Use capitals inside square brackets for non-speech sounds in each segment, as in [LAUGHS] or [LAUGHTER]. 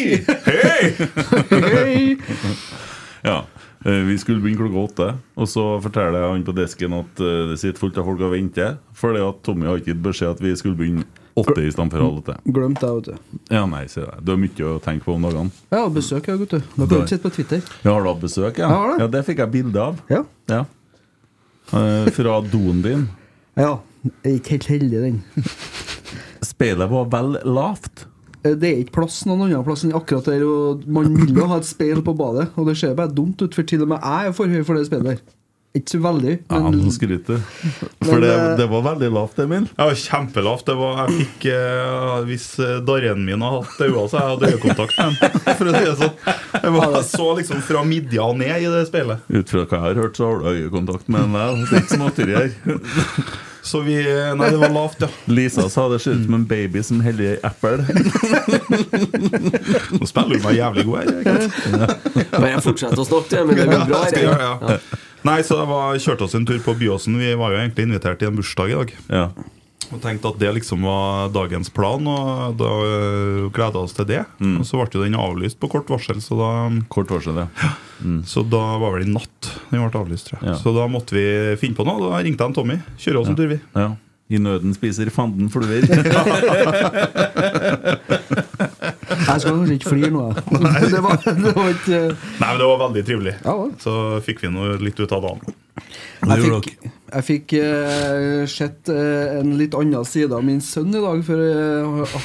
Hei! Hei! [LAUGHS] ja. eh, Vi skulle begynne klokka åtte, og så forteller han på desken at eh, det sitter fullt av folk og venter. Fordi at Tommy har ikke gitt beskjed at vi skulle begynne åtte i stedet halv åtte. Glemt det, vet du. Ja, nei, sier jeg. Du har mye å tenke på om dagene. Jeg har besøk, ja, gutter. Dere har ikke sett på Twitter. Ja, har du hatt besøk? Ja, ja det fikk jeg bilde av. Ja. Ja. Eh, fra doen din. Ja. Jeg er ikke helt heldig, den. Speilet var vel lavt. Eh, Det er ikke plass noen annen plass enn akkurat der. Og man vil jo ha et speil på badet, og det ser bare dumt ut, for til og med jeg er for høy for det speilet der. Ikke så veldig, Ja, men skryter. [LAUGHS] For Men, det, eh, det var veldig lavt, Emil. Ja, kjempelavt. Det var, jeg fikk, eh, Hvis eh, darren min hadde hatt øyne, så jeg hadde øyekontakt med dem. [LAUGHS] For å si det sånn. Jeg, var, så liksom fra midja og ned i det speilet. Ut fra hva jeg har hørt, så har du øyekontakt med deg. Det er ikke her. [LAUGHS] Så vi Nei, det var lavt, ja. Lisa sa det ser ut som en baby som heller i eple. Nå spiller du meg jævlig god her. Men jeg fortsetter å snakke, det, men det blir bra. Ja, her, skal jeg ja. ja. Nei, så jeg var, kjørte oss en tur på Byåsen. Vi var jo egentlig invitert til en bursdag i dag. Ja. Og tenkte at det liksom var dagens plan, og da øh, gleda oss til det. Og så ble jo den avlyst på kort varsel, så da Kort varsel, ja. Så da var vel i natt den ble avlyst, tror jeg. Ja. Så da måtte vi finne på noe. Da ringte en Tommy. Kjøre oss en tur, vi. ja. I nøden spiser fanden fluer. [LAUGHS] [LAUGHS] jeg skal kanskje ikke flire nå. Nei, [LAUGHS] Det var, det var ikke Nei, men det var veldig trivelig. Ja. Så fikk vi noe litt ut av dagen. Jeg fikk, jeg fikk uh, sett uh, en litt annen side av min sønn i dag. For eh,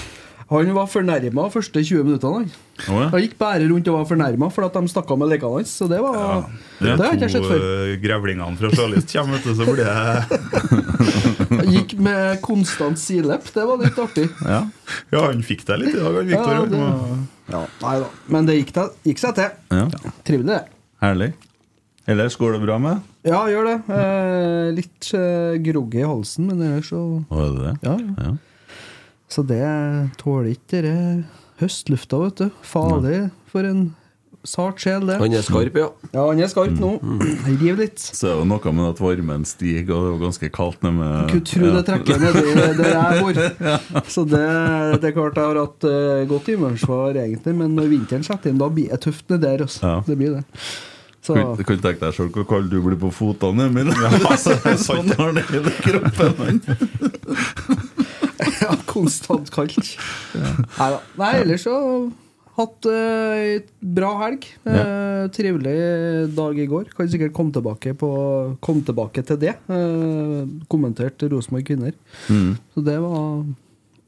han var fornærma første 20 minuttene. Han. Oh, ja. han gikk bare rundt og var fornærma fordi at de snakka med legene hans. Så det var ja, Det har det to sett før. øh, grevlingene fra Sjølyst kommer, vet du, så blir det Han [LAUGHS] gikk med konstant silepp. Det var litt artig. [LAUGHS] Ja. Ja, han fikk det litt i dag, han Viktor. Ja, det- var- Ja, nei da. Men det gikk, det gikk seg til. ja. Trivelig, det. Herlig. Ellers går det bra med Ja, gjør det. Eh, litt eh, groggy i halsen, men ellers så er det det? Ja, ja. Ja. Så det tåler ikke denne høstlufta, vet du. Farlig for en sart sjel, det. Han er skarp, ja. Ja, han er skarp nå. Riv litt. Så er det noe med at varmen stiger, og det var ganske kaldt nede med Kunne tro det trekker ned der jeg bor. [LAUGHS] Så det, det er klart jeg har hatt uh, godt immunforsvar egentlig, men når vinteren setter inn, da blir det tøft ned der. Altså. Ja. Det blir det. Så Kan kan tenke deg selv hvor kald du blir på fotene, Emil? [LAUGHS] sånn har det hele kroppen han. [LAUGHS] [LAUGHS] ja, konstant kaldt. Neida. Nei, ellers så hatt ei et bra helg. Uh, trivelig dag i går. Kan sikkert komme tilbake, på, komme tilbake til det. Uh, kommentert Rosenborg kvinner. Mm. Så det var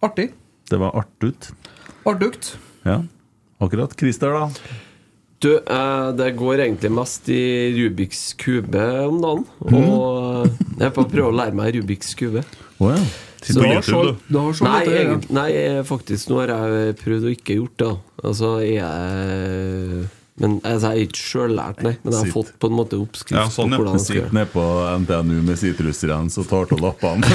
artig. Det var artut. Artukt. Ja. Akkurat. Christer, da? Du, eh, det går egentlig mest i Rubiks kube om dagen. Og jeg er på å prøve å lære meg Rubiks kube. Oh, ja. Så- på YouTube, så- du har så Nei, dette, å nei, faktisk, nå har jeg prøvd å ikke gjort det. Altså, jeg Men altså, jeg er ikke sjøllært, nei. Men jeg har fått på en måte oppskrift Ja, sånn, ja. på hvordan jeg skal Sitter nede på NTNU med sitrusrens og tar av lappene. [LAUGHS]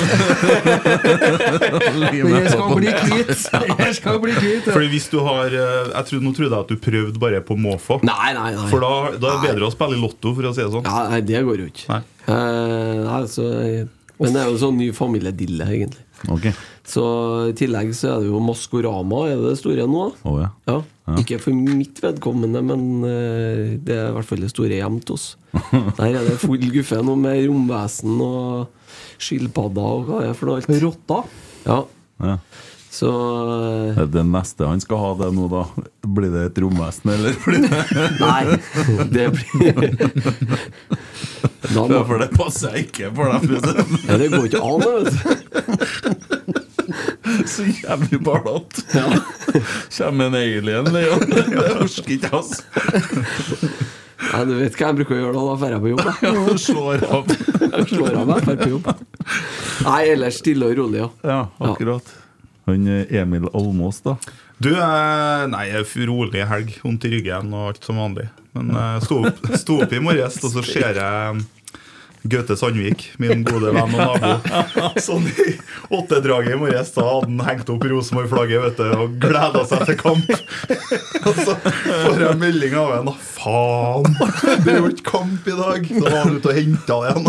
Det skal bli kvitt! Jeg skal bli kvitt ja. Fordi hvis du har eh, jeg tror, Nå trodde jeg at du prøvde bare på måfå. Nei, nei, nei. For da, da er det bedre å spille i Lotto, for å si det sånn. Ja, nei, det går jo ikke. Nei. Uh, nei, så, men det er jo sånn ny familiedille, egentlig. Okay. Så i tillegg så er det jo Maskorama, er det det store nå? da? Ja. Ja. Ja. Ikke for mitt vedkommende, men uh, det er i hvert fall det store hjemme til oss. [LAUGHS] Der er det full guffe nå med romvesen og skilpadder og hva det er for noe alt. Ja. Ja. Ja. Så eh, Det neste han skal ha det nå, da? Blir det et romvesen, eller? Blir det... Nei, det blir må, for det passer ikke for deg. det. ja, Det går ikke an, vet du. Så jævlig ballete. Ja. Kommer en alien, det orker ikke, altså. Nei, du vet hva jeg bruker å gjøre da? Da drar jeg på jobb. da. Ja, slår av. Jeg slår av meg, drar på jobb. Nei, ellers stille og rolig, ja. Ja, akkurat. Han eh, Emil Almås, da. Du, eh, nei, rolig helg. Vondt i ryggen og alt som vanlig. Men jeg sto opp, sto opp i morges, og så ser jeg [LAUGHS] Gaute Sandvik, min gode venn og nabo. [LAUGHS] Sånn i åttedraget i morges, da hadde han hengt opp Rosenborg-flagget og gleda seg til kamp. [LAUGHS] Og så får jeg melding av en Faen! Det er jo ikke kamp i dag! Så var han ute og henta igjen.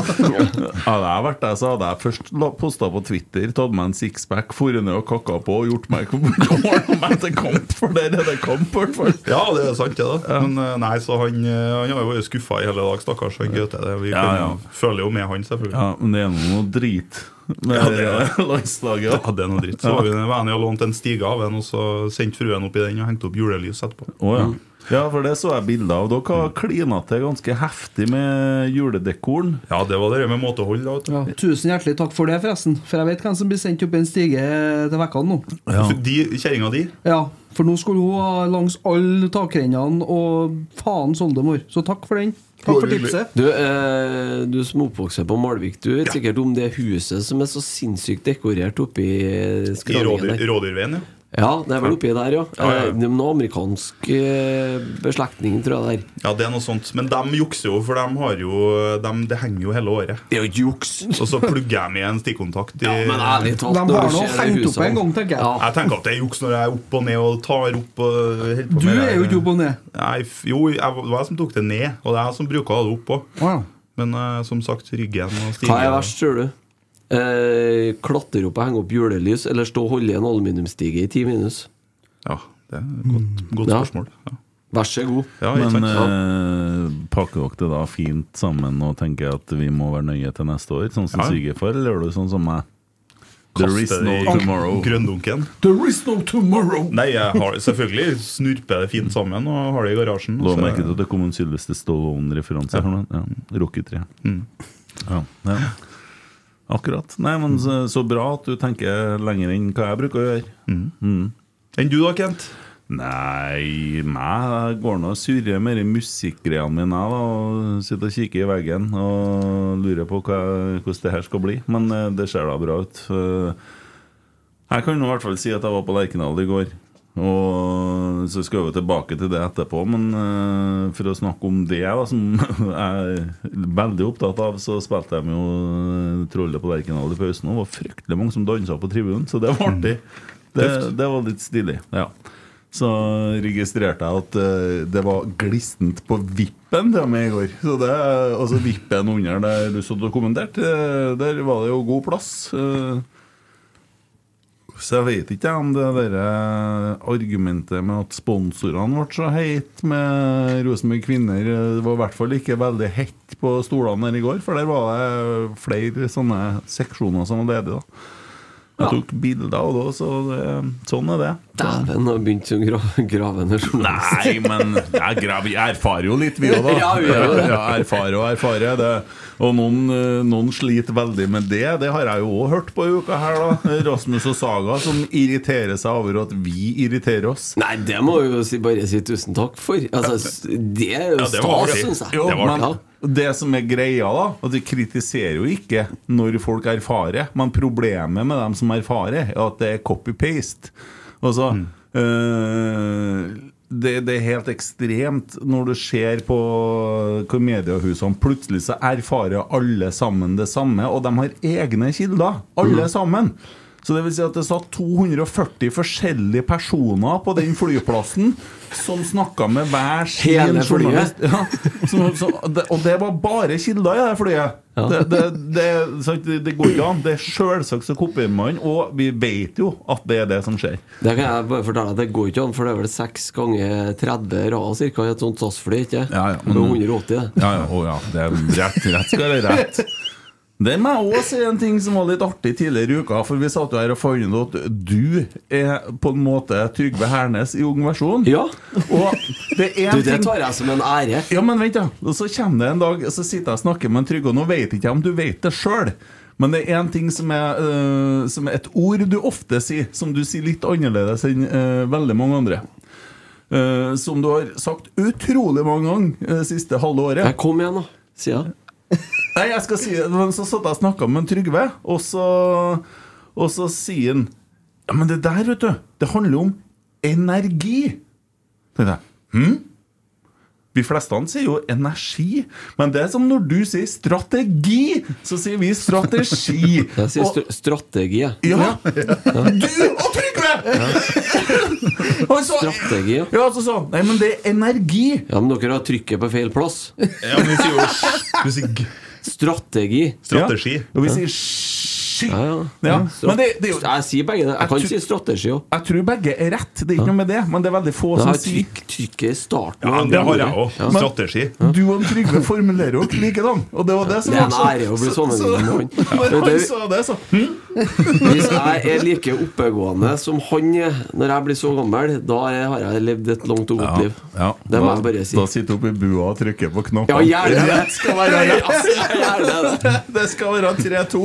Hadde jeg vært der, så hadde jeg først posta på Twitter, tatt meg en sixpack, dratt ned og kakka på og gjort meg klar [LAUGHS] til kamp, for der er det kamp, i hvert fall. Ja, det er sant, det. da Men eh, nei, så han, eh, han har jo vært skuffa i hele dag, stakkars Gaute. Vi Ja, kan, ja. Føler jo med han, selvfølgelig. Ja, men det er noe drit med Ja, det er [LAUGHS] landslaget. Ja, det er noe dritt. Så var vi venner og lånte en stige av en, og så sendte fruen opp i den og hengte opp julelys etterpå. Oh, ja. ja, for det så jeg bilder av. Dere har klina til ganske heftig med juledekoren. Ja, det var det med måtehold. Ja, tusen hjertelig takk for det, forresten. For jeg vet hvem som blir sendt opp en stige til vekkene nå. Ja. De, Kjerringa di Ja, for nå skulle hun ha langs alle takrennene, og faen soldemor. Så takk for den. Takk for tipset. Du, eh, du som oppvokser på Malvik, du vet sikkert om det huset som er så sinnssykt dekorert oppi i skråningen Rådyr-. Rådyrveien, ja. Ja, det er vel oppi der, ja. Ja, ja, ja. Eh, er amerikansk eh, beslektning, tror jeg der. Ja, det er noe sånt. Men de jukser jo, for de har jo de, Det henger jo hele året. Det er jo ikke juks! Og så plugger jeg med en stikkontakt i Ja, men ærlig talt, De har nå hengt opp en gang, tenker jeg. Ja. Jeg tenker at det er juks når jeg er opp og ned og tar opp og holder på Du med er jo ikke opp og ned. Nei, jo, jeg, det var jeg som tok det ned, og det er jeg som bruker å ha det opp òg. Ja. Men uh, som sagt, ryggen og Hva er verst, tror du? Eh, klatre opp og henge opp julelys, eller stå og holde i en aluminiumsstige i ti minus? Ja, det er et godt, godt Ja. spørsmål. Ja. Vær så god. Ja, Men eh, pakker dere det da fint sammen og tenker at vi må være nøye til neste år, sånn som Ja. svigerfar, eller gjør du sånn som meg? There is no tomorrow. Grønndunken. There is no tomorrow! Nei, jeg har selvfølgelig snurper det fint sammen og har det i garasjen. La meg ikke til at det kom en Sylvester Stallone-referanse her nå. Ja, Rocky 3. Mm. Ja, ja. Akkurat. Nei, men så, så bra at du tenker lenger enn hva jeg bruker å gjøre. Mm. Enn du da, Kent? Nei, meg går nå og surrer mer i musikkgreiene mine. Da, og Sitter og kikker i veggen og lurer på hva, hvordan det her skal bli. Men eh, det ser da bra ut. Eh, Jeg kan i hvert fall si at jeg var på Lerkendal i går. Og Så skal vi tilbake til det etterpå, men uh, for å snakke om det, da, som [LAUGHS] jeg er veldig opptatt av, så spilte de jo Trollet på Lerkendal i pausen. Og det var fryktelig mange som dansa på tribunen, så det var artig. Det, det var litt stilig. ja så registrerte jeg at uh, det var glistent på vippen til med i går. Så det, altså vippen under der du satt og kommenterte, eh, der var det jo god plass. Eh, Så jeg vet ikke om det der eh, argumentet med at sponsorene ble så heit med Rosenborg Kvinner eh, Det var i hvert fall ikke veldig hett på stolene der i går, for der var det flere sånne seksjoner som var ledige. da Tok bilder av det så det, sånn er det. Dæven, har begynt som gra gravende journalist. Nei, men jeg, grav, jeg erfarer jo litt, vi òg, da. [LAUGHS] Ja, vi gjør det. Ja, erfarer og erfarer. Det. Og noen, eh, noen sliter veldig med det. Det har jeg jo òg hørt på i uka her, da. Rasmus og Saga som irriterer seg over at vi irriterer oss. Nei, det må vi jo si, bare si tusen takk for. Altså, det er jo Ja, det var stas, syns jeg. Jo, Det var men. Det som er greia, da At vi kritiserer jo ikke når folk erfarer, men problemet med dem som erfarer, er at det er copy-paste. Altså øh, det, det er helt ekstremt når du ser på hvor mediehusene Plutselig så erfarer alle sammen det samme, og de har egne kilder. Alle sammen. Så det vil si at det satt 240 forskjellige personer på den flyplassen som snakka med hver sin journalist. Ja, så, det, og det var bare kilder i det flyet. Det, det, det, det, det går ikke an. Det er selvsagt så kopierer man, og vi vet jo at det er det som skjer. Det kan jeg bare fortelle at det går ikke an, for det er vel 6 ganger 30 rad cirka, i et sånt SAS-fly, ikke Ja, ja, er 180, det. Ja, ja, å, ja. Det er rett, rett skal være rett. Det må jeg også si en ting som var litt artig tidligere i uka. For vi satt jo her og fant ut at du er på en måte Trygve Hernes i ung versjon. Ja. Og det er Du, det tar jeg som en ære. Ja, men vent, da. Og så kommer det en dag, så sitter jeg og snakker med en Trygve, og nå vet ikke jeg om du vet det sjøl. Men det er en ting som er, uh, som er et ord du ofte sier, som du sier litt annerledes enn uh, veldig mange andre. Uh, som du har sagt utrolig mange ganger det siste halve året. Jeg kom igjen, da. Sier jeg. Nei, jeg skal si det, Så satt jeg og snakka med Trygve, og så, og så sier han Ja, men det der, vet du, det handler om energi. Tenkte jeg, hm? Vi fleste sier jo energi, men det er som når du sier strategi, så sier vi strategi. [LAUGHS] Jeg sier st strategi, jeg. ja. Du og Trygve! Ja. [LAUGHS] altså, Strategi, ja. Ja, så Nei, men det er energi. Ja, men dere har trykket på feil plass. Ja, men vi sier jo Strategi. strategi. Ja. Og vi sier sky. Ja, ja. Ja, men det, det er jo Jeg sier begge det. Jeg kan si strategi òg. Jeg tror begge er rett, det er ikke noe med det, men det er veldig få som sier trykk, trykket starten. Ja, det har jeg òg. Ja. Strategi. Du og Trygve formulerer jo likedan, og det var det som Det er en var så- ære å bli så- så- [LAUGHS] han. Når han sa det, så hm? Hvis jeg er like oppegående som han er når jeg blir så gammel, da har jeg levd et langt og godt liv. ja. Det må da, jeg bare si. Da sitter du oppe i bua og trykker på knappene. Ja, gjerne det. Skal være. Gjerne det. [LAUGHS] Det skal være 3-2.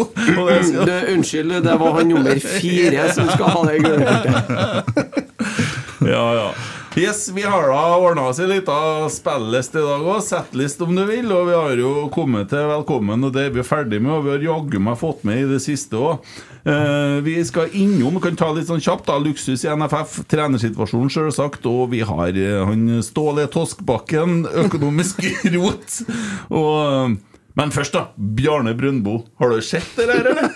skal- unnskyld, det var han nummer fire som skal ha det gulrøttet. [LAUGHS] Ja, ja. Yes, Vi har da ordna oss en liten spillist i dag òg. Settlist, om du vil. Og vi har jo kommet til velkommen, og det er vi ferdig med. Og vi har jaggu meg fått med i det siste òg. Eh, vi skal innom, kan ta litt sånn kjapt, da. Luksus i NFF. Trenersituasjonen, selvsagt. Og vi har eh, han Ståle Toskbakken, økonomisk [LAUGHS] rot. Og men først, da. Bjarne Brøndbo. Har du sett det der, eller?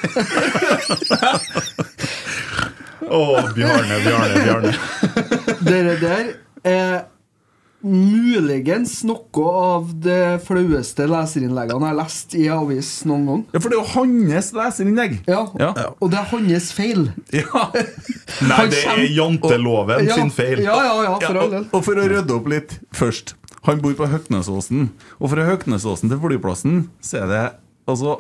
[LAUGHS] Å, Bjarne, Bjarne, Bjarne. [LAUGHS] Dere der er muligens noe av det flaueste leserinnleggene jeg har lest i avis noen gang. Ja, For det er jo hans leserinnlegg. Ja, Ja. Og det er hans feil. Ja. Nei, det er janteloven Ja, sin feil. Ja, ja, ja, for Ja, all og, del. og for å rydde opp litt først Han bor på Høknesåsen. Og fra Høknesåsen til flyplassen så er det altså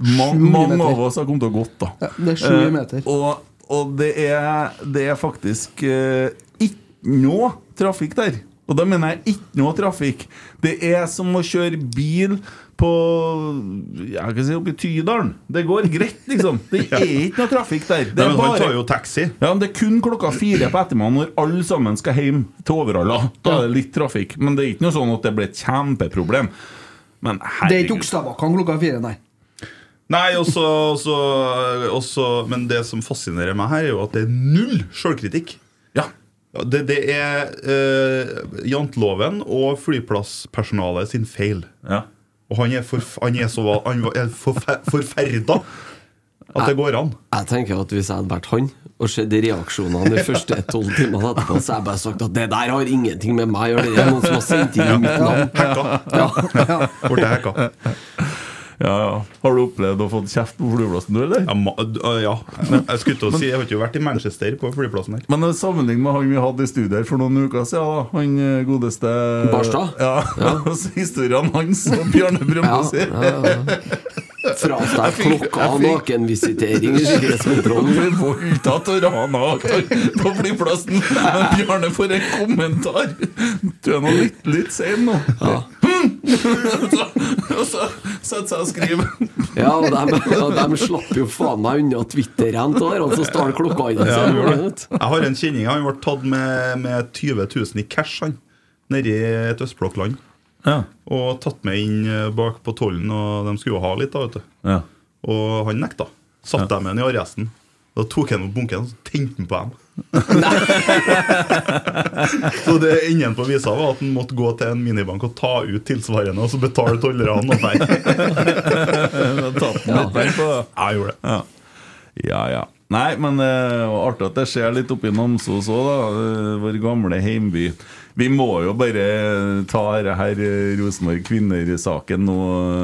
ma Mange meter. av oss har kommet til å gått, da. Ja, det er sju Eh, meter. og, og det er, det er faktisk eh, ikke noe trafikk der. Og da mener jeg ikke noe trafikk. Det er som å kjøre bil på Jeg kan si oppe i Tydalen. Det går greit, liksom. Det [LAUGHS] er ikke noe trafikk der. Det Nei, er men han bare tar jo taxi. ja, men Det er kun klokka fire på ettermiddagen når alle sammen skal hjem til Overhalla. Da er det litt trafikk. Men det er ikke noe sånn at det blir et kjempeproblem. Men Det er ikke herregud. Okstadbakken klokka fire, nei. Nei, også, også, også, Men det som fascinerer meg her, er jo at det er null sjølkritikk. Ja. Ja, Det, det er eh, janteloven og flyplasspersonalet sin feil. ja. Og han er, forf han er så han er forfer forferda at det går an. Jeg tenker at Hvis jeg hadde vært han og sett reaksjonene de første tolv timene etterpå, så hadde jeg bare sagt at det der har ingenting med meg å gjøre. Det er noen som har sendt inn i mitt navn. Hacka. Borte hacka. Ja, ja. Har du opplevd å få kjeft på flyplassen, du, eller? Ja, ma uh, ja. Jeg skulle til å si Jeg har ikke vært i Manchester på flyplassen her. Men sammenlignet med han vi hadde i studio her for noen uker siden, han eh, godeste Barstad? Ja. Ja. [LAUGHS] Og Historiene hans og Bjarne Brumbo Ja, sier. ja, ja. Frastjålet klokka og nakenvisitering i sikkerhetskontrollen. voldtatt og rana på flyplassen. Men Bjarne får en kommentar. Du er nå litt, litt sein nå. Så- [LAUGHS] Og så setter seg og skriver. Ja, og de, og de slapp jo faen meg unna Twitter-en til der, og så stjal klokka hans. Ja. Jeg har en kjenning. Han ble tatt med, med 20 000 i cash han, nedi et østblokkland. Ja. Og tatt med inn eh, bak på tollen, og de skulle jo ha litt, da, vet du. Ja. Og han nekta. Satt dem igjen i arresten. Da tok han opp bunken og tente han på dem. Så det enden på visa var at han måtte gå til en minibank og ta ut tilsvarende, og så betale tollerne. [LAUGHS] Tatt mer på. Jeg gjorde det. Ja. ja, ja. Nei, men uh, artig at det skjer litt oppi Namsos òg, da. Uh, Vår gamle heimby. Vi må jo bare ta dette her eh, Rosenborg kvinner-saken nå.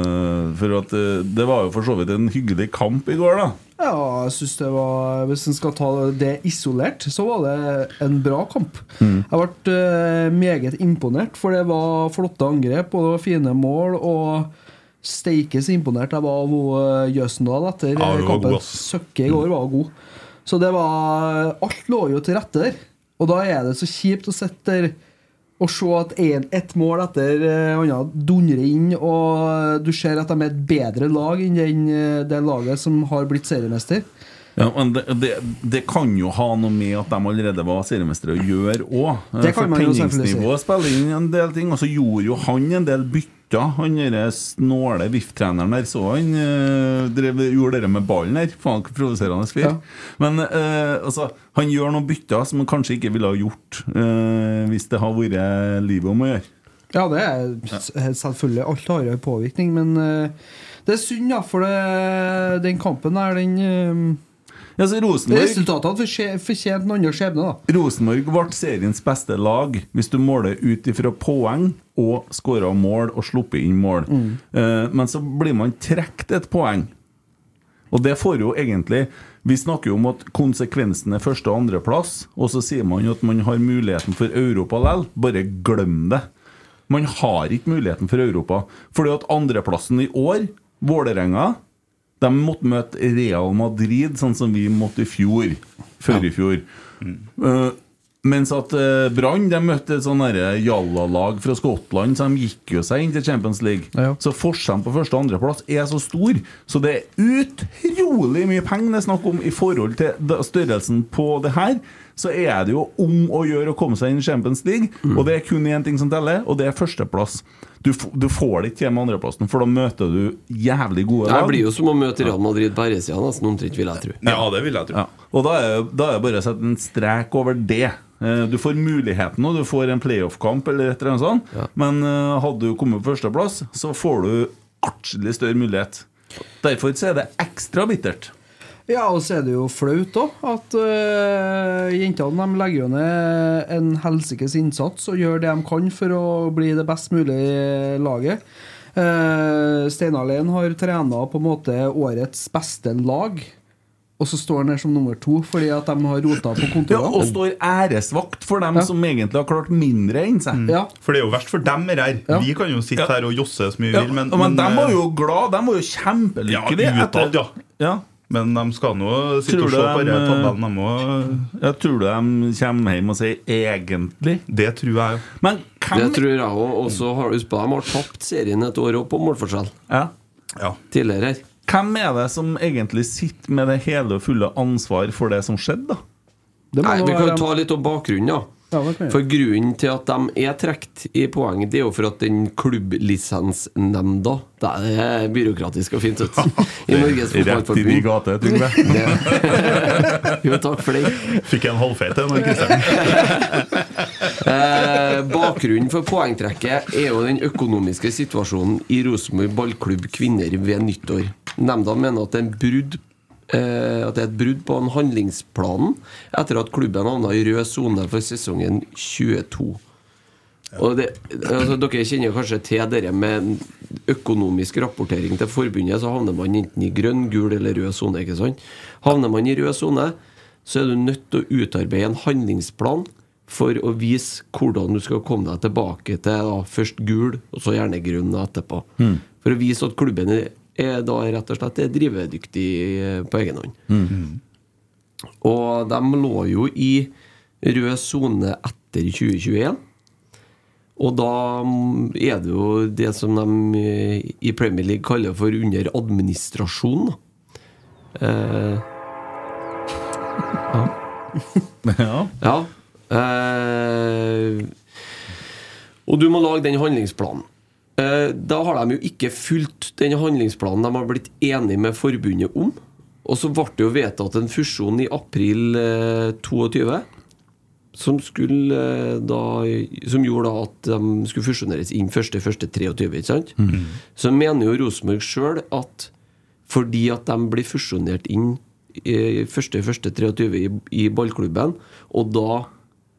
eh, For at eh, det var jo for så vidt en hyggelig kamp i går, da. Ja, jeg synes det var Hvis en skal ta det isolert, så var det en bra kamp. Jeg ble eh, meget imponert, for det var flotte angrep og det var fine mål. Og steike så imponert jeg var av eh, Jøsendal etter Ja, kampen. Søkke i går var god. Så det var Alt lå jo til rette der. Og da er det så kjipt å sitte der og se at ett mål etter eh, annet dundrer inn, og du ser at de er et bedre lag enn den, eh, det laget som har blitt seriemester. Ja, men det, det, det kan jo ha noe med at de allerede var seriemestere å gjøre òg. For tenningsnivået spiller inn en del ting, og så gjorde jo han en del bytter. Han derre snåle VIF-treneren der, så han øh, drev, gjorde det med ballen der. Faen, hvor provoserende fyr. Ja. Men øh, altså, han gjør noen bytter som han kanskje ikke ville ha gjort øh, hvis det har vært livet om å gjøre. Ja, det er selvfølgelig. Alt har jo en påvirkning, men det er synd, ja, for det, den kampen der, den uh, Ja, så Rosenborg Resultatet hadde fortje- fortjent en annen skjebne, da. Rosenborg ble seriens beste lag hvis du måler ut ifra poeng og skåra mål og sluppet inn mål. Eh, men så blir man trukket et poeng. Og det får jo egentlig Vi snakker jo om at konsekvensen er første- og andreplass, og så sier man jo at man har muligheten for Europa likevel. Bare glem det. Man har ikke muligheten for Europa. Fordi at andreplassen i år, Vålerenga, de måtte møte Real Madrid, sånn som vi måtte i fjor. Før i fjor. Eh, mens at uh, Brann møtte et sånn jallalag fra Skottland, så de gikk jo seg inn til Champions League. Ja. Så forskjellen på første- og andreplass er så stor. Så det er utrolig mye penger det er snakk om i forhold til størrelsen på det her. Så er det jo om å gjøre å komme seg inn i Champions League, og det er kun én ting som teller, og det er førsteplass. Du, du får det ikke til med andreplassen, for da møter du jævlig gode Det blir jo som å møte Real Madrid på herresida, nesten omtrent, vil jeg tro. Ja, det vil jeg tro. Ja. Og da er, da er det bare å sette en strek over det. Eh, Du får muligheten, og du får en playoff-kamp, eller et eller annet sånt. Ja. Men eh, hadde du kommet på førsteplass, så får du artig større mulighet. Derfor så er det ekstra bittert. Ja, og så er det jo flaut òg at uh, jentene de legger jo ned en helsikes innsats og gjør det de kan for å bli det best mulige laget. Uh, Steinar Len har trena på en måte årets beste lag, og så står han der som nummer to fordi at de har rota på Ja, og står æresvakt for dem Ja. som egentlig har klart mindre enn seg. Ja. For det er jo verst for dem her. Ja. Vi kan jo sitte Ja. her og josse så mye vi Ja, vil, men, men, de var eh, jo glad, de var jo Ja, kjempelykkelige. utad, ja. ja. Men de skal nå sitte og se på de, tabellen, de òg. Jeg tror du de kommer hjem og sier 'egentlig'? Det tror jeg jo. Men Det tror jeg òg. Og så har du på, de har tapt serien et år òg, på målforskjell. ja. Ja. Tidligere her. Hvem er det som egentlig sitter med det hele og fulle ansvar for det som skjedde, da? Det må Nei, Vi kan jo ta litt om bakgrunnen, ja. For grunnen til at de er trukket i poeng, det er jo for at den klubblisensnemnda Det er byråkratisk og fint, vet. I Norges Rett i de gater, gate, Trygve. [LAUGHS] Jo, takk for det. Fikk en halvfeit en, Kristian? [LAUGHS] Eh, bakgrunnen for poengtrekket er jo den økonomiske situasjonen i Rosenborg ballklubb kvinner ved nyttår. Nemnda mener at det er en brudd at det er et brudd på en handlingsplan etter at klubben havna i rød sone for sesongen 22. Og det, altså, dere kjenner kanskje til det med økonomisk rapportering til forbundet. Så havner man enten i grønn, gul eller rød sone. ikke sant? Havner man i rød sone, så er du nødt til å utarbeide en handlingsplan for å vise hvordan du skal komme deg tilbake til da, først gul, og så gjerne grønn etterpå. For å vise at klubben er er da rett og slett er drivedyktig eh, på egen hånd. Og de lå jo i rød sone etter 2021. Og da mm, er det jo det som de eh, i Premier League kaller for under administrasjon. Eh, [LAUGHS] Ja. ja. Eh, og du må lage den handlingsplanen. Eh, da har de jo ikke fulgt den handlingsplanen de har blitt enige med forbundet om. Og så ble det jo vedtatt en fusjon i april eh, 22. Som, skulle, eh, da, som gjorde da at de skulle fusjoneres inn 1.1.23. Ikke sant? Så mener jo Rosenborg sjøl at fordi at de blir fusjonert inn i 1.1.23 i, i ballklubben, og da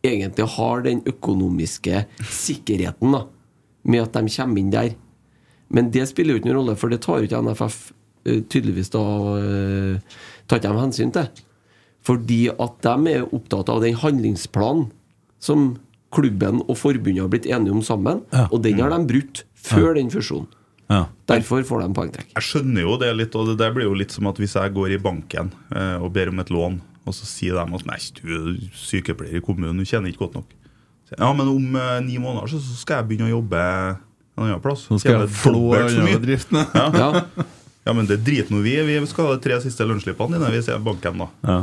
egentlig har den økonomiske sikkerheten da, med at de kommer inn der. Men det spiller jo ikke noen rolle, for det tar jo ikke NFF eh, tydeligvis da eh, tar ikke de hensyn til. Fordi at de er opptatt av den handlingsplanen som klubben og forbundet har blitt enige om sammen, og den har de brutt før den fusjonen. Ja. Derfor får de poengtrekk. Jeg skjønner jo det litt, og det der blir jo litt som at hvis jeg går i banken eh, og ber om et lån, og så sier de at nei, du er sykepleier i kommunen, du tjener ikke godt nok. Ja, men om eh, ni måneder så, så skal jeg begynne å jobbe en annen plass. Nå skal jeg flå bedriftene. Ja. Ja. ja, men det driter nå vi i. Vi skal ha de tre siste lønnsslippene dine, vi ser banken da. Ja.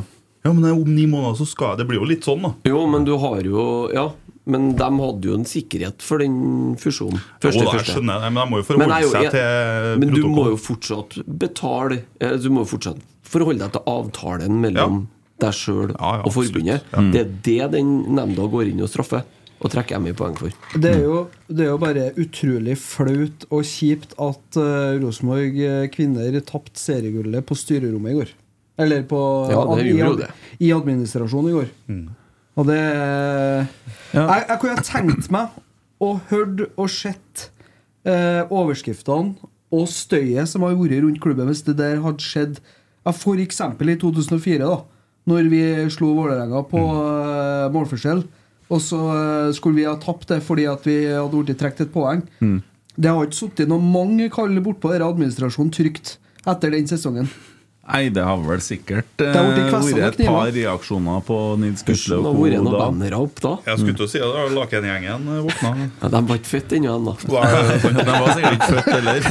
Ja, men om ni måneder så skal jeg Det blir jo litt sånn, da. Jo, men du har jo Ja, men de hadde jo en sikkerhet for den fusjonen. Jo, Første, da, jeg første. skjønner det, men de må jo Men forholde jeg er seg til Men du må jo fortsatt betale Du må jo fortsatt forholde deg til avtalen mellom deg sjøl Ja, ja, og forbundet. Det er det den nemnda går inn og straffer, og trekker jeg mye poeng for. Det er, jo, det er jo bare utrolig flaut og kjipt at uh, Rosenborg eh, kvinner tapte seriegullet på styrerommet i går. Eller på Ja, det i, ad- i administrasjonen i går. Og det jeg, jeg kunne ha tenkt meg og hørt og sett eh, overskriftene og støyet som har vært rundt klubben hvis det der hadde skjedd ja, for eksempel i 2004, da når vi slo Vålerenga på eh, målforskjell. Og så eh, skulle vi ha tapt det fordi at vi hadde blitt trukket et poeng. Det har ikke sittet noen mange kall bortpå denne administrasjonen trygt etter den sesongen. Nei, det har vel sikkert eh, Det har vært et par reaksjoner på Nils Gusle og vært co. da. bannere opp da. Jeg skulle til å si det, da Lakengjengen eh, våkna. Ja, de var ikke født ennå, ennå. De var sikkert ikke født heller.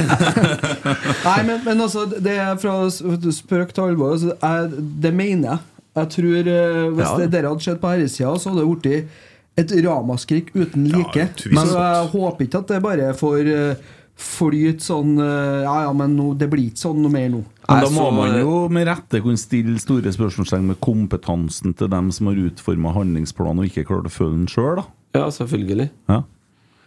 [LAUGHS] Nei, men, men altså, det er fra spøk til alvor. Altså, jeg, det mener jeg. Jeg tror eh, Hvis Ja. det der hadde skjedd på herresida, så hadde det blitt et ramaskrik uten like. Ja, men jeg håper ikke at det bare får uh, flyte sånn eh, Ja, ja, men no, det blir ikke sånn noe mer nå. Men da må man jo med rette kunne stille store spørsmålstegn med kompetansen til dem som har utforma handlingsplanen og ikke klart å følge den sjøl, da. Ja, selvfølgelig. Ja.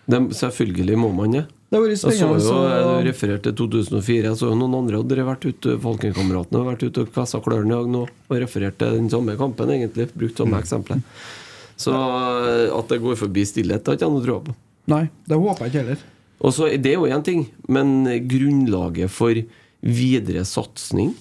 De, selvfølgelig må man det. Det har vært Jeg så jo, så- jeg refererte til 2004. Jeg så jo noen andre hadde vært ute Falkenkameratene har vært ute og kvessa klørne i dag nå og refererte til den samme kampen, egentlig. Brukt samme eksempel. Så eh, at det går forbi stillhet, har ikke jeg noe tro på. Nei, det håper jeg ikke heller. Og så Det er jo én ting, men grunnlaget for videre satsing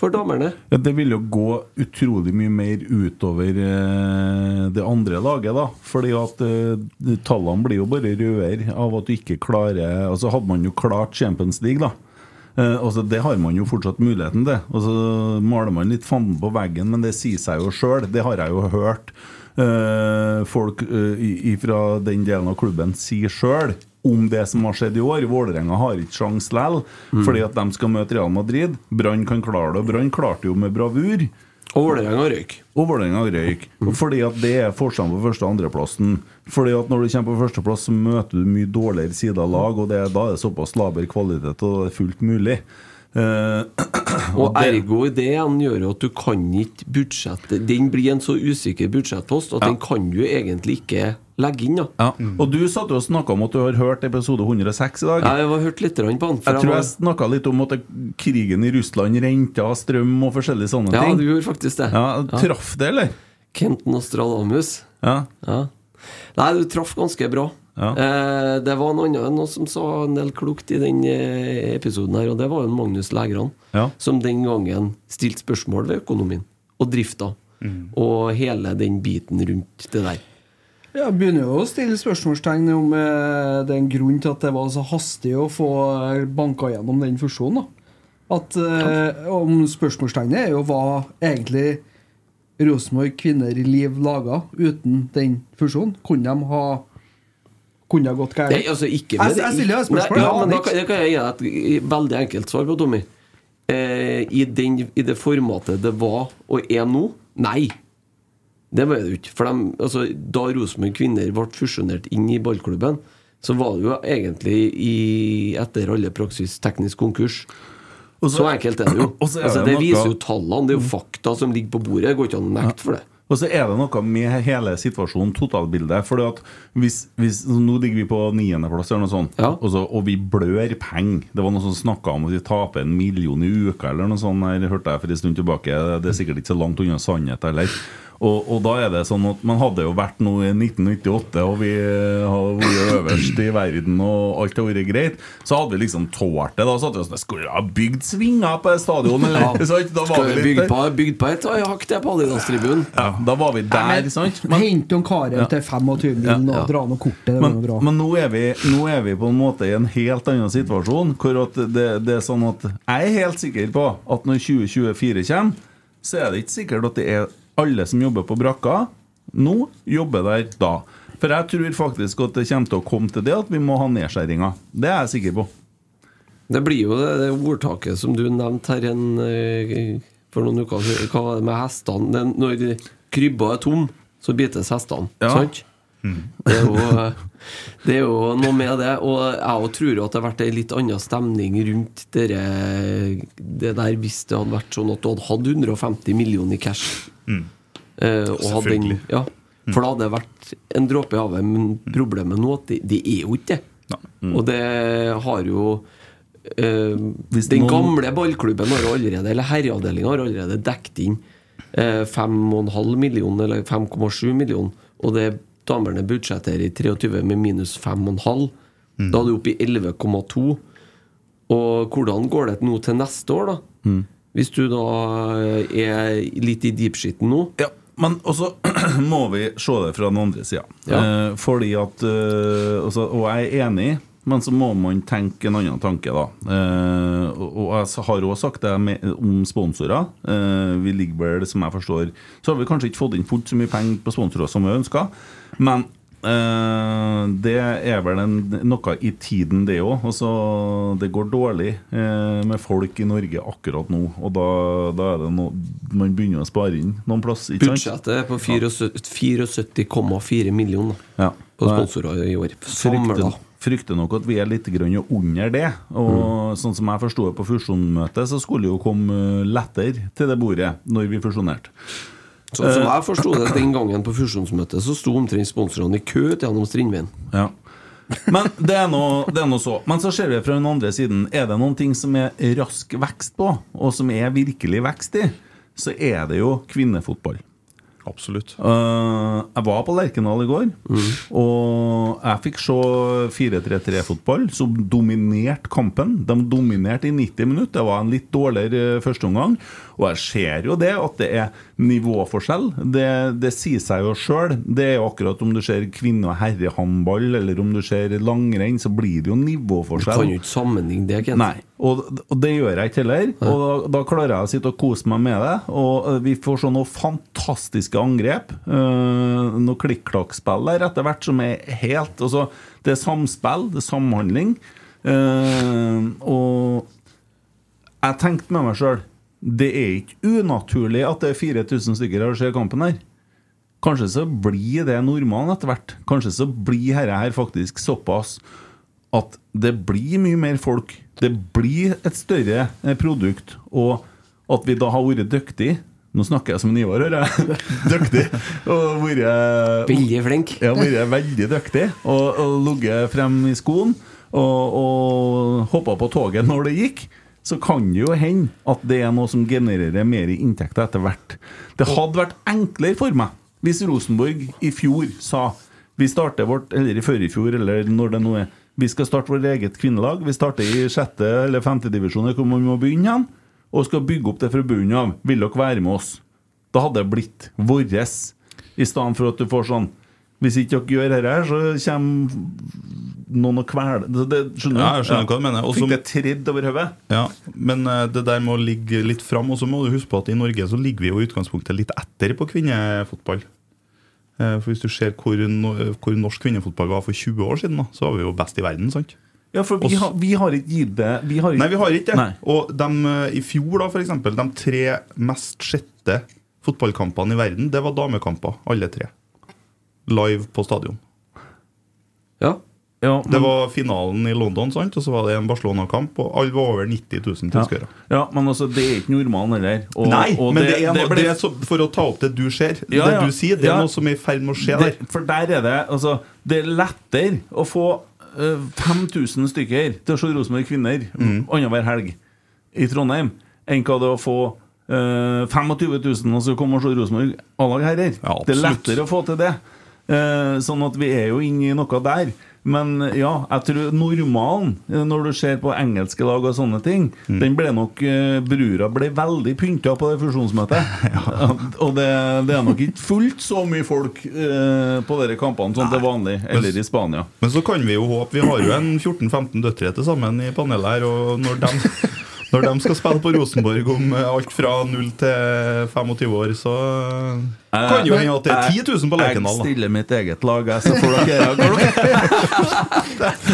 for damene Ja, det vil jo gå utrolig mye mer utover eh, det andre laget, da. Fordi at eh, tallene blir jo bare rødere av at du ikke klarer Altså hadde man jo klart Champions League, da. Eh, altså Det har man jo fortsatt muligheten til. Og så maler man litt fanden på veggen, men det sier seg jo sjøl. Det har jeg jo hørt eh, folk uh, fra den delen av klubben si sjøl. Om det som har skjedd i år. Vålerenga har ikke sjans likevel, fordi at de skal møte Real Madrid. Brann kan klare det, og Brann klarte jo med bravur. Og Vålerenga røyk. Og Vålerenga røyk. Mm. Fordi at det er forskjellen på første- og andreplassen. Fordi at når du kommer på førsteplass, så møter du mye dårligere sider av lag, og det, da er det såpass laber kvalitet, og det er fullt mulig. [CLEARS THROAT] Uh, Og det- ergo det igjen gjør at du kan ikke budsjette Den blir en så usikker budsjettpost at den kan du egentlig ikke legge inn. da ja. Og du satt og snakka om at du har hørt episode 106 i dag. Ja, Jeg har hørt litt på den. Jeg tror jeg snakka litt om at krigen i Russland renta strøm og forskjellige sånne Ja, ting. du gjorde faktisk det. Ja, Traff det, eller? Kenton Nostradamus. Ja. Ja. Nei, du traff ganske bra. Ja. Eh, det var noen noe som sa en del klokt i den eh, episoden her, og det var jo Magnus Lægran, Ja. som den gangen stilte spørsmål ved økonomien og drifta. Og hele den biten rundt det der. Ja, begynner jo å stille spørsmålstegn om eh, det er en grunn til at det var så hastig å få eh, banka gjennom den fusjonen. da At eh, om Spørsmålstegnet er jo hva egentlig Rosenborg Kvinner i Liv laga uten den fusjonen. Kunne de ha Kunne det gått galt? Altså ikke med jeg, jeg stiller deg spørsmål. Nei, ja, men da kan, kan jeg gi deg et veldig enkelt svar på, Tommy. Eh, i, den, I det formatet det var og er nå nei. Det var det jo ikke. For de, altså, da Rosenborg Kvinner ble fusjonert inn i ballklubben, så var det jo egentlig i, etter alle praksis teknisk konkurs. Og så, enkelt er det jo. [CLEARS THROAT] er altså, det det noe- viser jo tallene. Det er jo fakta som ligger på bordet. Det går ikke an å nekte for det. Og så er det noe med hele situasjonen, totalbildet. For hvis, hvis, Nå ligger vi på niendeplass, eller noe sånt, og, så, og vi blør penger. Det var noen som snakka om at vi taper en million i uka, eller noe sånt. Her hørte jeg for en stund tilbake. Det er sikkert ikke så langt unna sannhet heller. Og, og da er det sånn at Man hadde jo vært nå i 1998, og vi hadde vært øverst i verden, og alt hadde vært greit. Så hadde vi liksom tålt det. Da satt vi sånn Skulle vi ha bygd svinger på stadion, eller? Ja. [LAUGHS] Sant? Da var Skal vi vi litt på, bygd på et hakk til på Adidas-tribunen? Ja, da var vi der, sant? Hente noen karer Ja. til 25 Ja, min og dra noe kortet. Men, bra. men nå, er vi, nå er vi på en måte i en helt annen situasjon. Hvor at det, det er sånn at Jeg er helt sikker på at når 2024 kommer, så er det ikke sikkert at det er alle som jobber på brakka nå, jobber der da. For jeg tror faktisk at det kommer til å komme til det at vi må ha nedskjæringer. Det er jeg sikker på. Det blir jo det, det ordtaket som du nevnte her en, eh, for noen uker siden. Hva var det med hestene? Når krybba er tom, så bites hestene. Ja. Sant? Det er, jo, det er jo noe med det. Og jeg også tror at det har vært en litt annen stemning rundt dere, det der hvis det hadde vært sånn at du hadde hatt 150 millioner i cash. Eh, og hadde den, Selvfølgelig. ja, for da hadde det vært en dråpe i havet. Men problemet nå at det, det er jo ikke det. Og det har jo eh, Den noen- gamle ballklubben har allerede Eller herreavdelinga har allerede dekket inn eh, 5,5 millioner, eller 5,7 millioner. Og det damene budsjetterer i 23 med minus 5,5. Da er du oppe i 11,2. Og hvordan går det nå til neste år, da? Hvis du da er litt i deepshiten nå? Ja, men også [CLEARS THROAT] må vi se det fra den andre sida. Ja. Eh, fordi at eh, også, Og jeg er enig, men så må man tenke en annen tanke, da. Eh, og, jeg har òg sagt det med, om sponsorer. Eh, vi ligger vel, som jeg forstår Så har vi kanskje ikke fått inn fullt så mye penger på sponsorer som vi ønska, men eh, det er vel en, noe i tiden, det òg. Altså, det går dårlig eh, med folk i Norge akkurat nå, og da, da er det noe man begynner å spare inn noen plass. Budsjettet er på 74 74,4 millioner Ja. på sponsorer i år. Samla. Frykter, frykter nok at vi er litt grønn under det. Og sånn som jeg forsto det på fusjonsmøtet, så skulle det jo komme eh, lettere til det bordet når vi fusjonerte. Sånn som jeg forsto det [CLEARS THROAT] den gangen på fusjonsmøtet, så sto omtrent sponsorene i kø til gjennom Strindveien. Ja. Men det er noe, det er noe så. Men så ser vi fra den andre siden. Er det noen ting som er rask vekst på, og som er virkelig vekst i, så er det jo kvinnefotball. Absolutt. Uh, jeg var på Lerkendal i går, og jeg fikk se 4-3-3-fotball som dominerte kampen. De dominerte i 90 minutter. Det var en litt dårligere eh, førsteomgang. Og jeg ser jo det, at det er nivåforskjell. Det, det sier seg jo sjøl. Det er jo akkurat om du ser kvinne- og herrehåndball, eller om du ser langrenn, så blir det jo nivåforskjell. Du kan jo ikke sammenligne det, Kent. Nei, og, og det gjør jeg ikke heller. Og da, da klarer jeg å sitte og kose meg med det. Og eh, vi får sånne fantastiske angrep. Uh, noe klikk-klakk-spill der etter hvert som er helt altså, Det er samspill, det er samhandling. Eh, og jeg tenkte med meg sjøl Det er ikke unaturlig at det er 4000 stykker her og ser kampen her. Kanskje så blir det normalen etter hvert. Kanskje så blir dette her faktisk såpass at det blir mye mer folk. Det blir et større eh, produkt. Og at vi da har vært dyktige Nå snakker jeg som en Ivar, hører jeg. [LAUGHS] Dyktig. Og vært Veldig flink. Ja, vært veldig dyktig. Og, og ligget frem i skoen og, og hoppa på toget når det gikk. Så kan det jo hende at det er noe som genererer mer inntekter etter hvert. Det hadde vært enklere for meg hvis Rosenborg i fjor sa vi starter vårt, eller i før i fjor, eller når det nå er Vi skal starte vårt eget kvinnelag. Vi starter i sjette eller femte divisjon, hvor man må begynne igjen, Og skal bygge opp det fra bunnen av. Vil dere være med oss? Da hadde det blitt vårt, I stedet for at du får sånn Hvis ikke dere gjør dette, så kommer noen å kvele det, det, Skjønner du? Ja, jeg skjønner hva du mener. Også- Fikk det tredd over hodet. Ja, men eh, det der må ligge litt fram. Og så må du huske på at i Norge så ligger vi jo i utgangspunktet litt etter på kvinnefotball. Eh, For Hvis du ser hvor, hvor norsk kvinnefotball var for 20 år siden, da, så var vi jo best i verden. sant? Ja, for vi, har, vi har ikke gitt det vi har ikke, Nei, vi har ikke det. Nei. Og de, eh, i fjor, da, for eksempel, de tre mest sjette fotballkampene i verden, det var damekamper, alle tre. Live på stadion. Ja. Ja, Det var finalen i London, sant? og så var det en Barcelona-kamp, og alle var over 90 000 tilskuere. Ja, men altså, det er ikke normalen heller. Og- Nei, og men det, det, det, ble- det for å ta opp det du ser, Ja, det ja. du sier, det er noe som er i ferd med å skje der. For der er det altså, Det er lettere å få uh, 5000 stykker til å se Rosenborg kvinner Mm. annenhver helg i Trondheim enn hva det å få uh, 25 000 og så komme og se Rosenborg A-lag herrer. Ja, det er lettere å få til det. Uh, sånn at vi er jo inne i noe der. Men ja, jeg tror normalen, eh, når du ser på engelske lag og sånne ting, Mm. den ble nok eh, Brura ble veldig pynta på det fusjonsmøtet. [LAUGHS] Og det, det er nok ikke fullt så mye folk eh, på dere kampene som til vanlig, eller i Spania. Men så kan vi jo håpe Vi har jo en 14-15 døtre til sammen i panelet her, og når de, [LAUGHS] når de skal spille på Rosenborg om eh, alt fra 0 til 25 år, så kan jo hende at det er 10 000 på Lerkendal. Jeg stiller mitt eget lag, jeg, så får dere gjøre.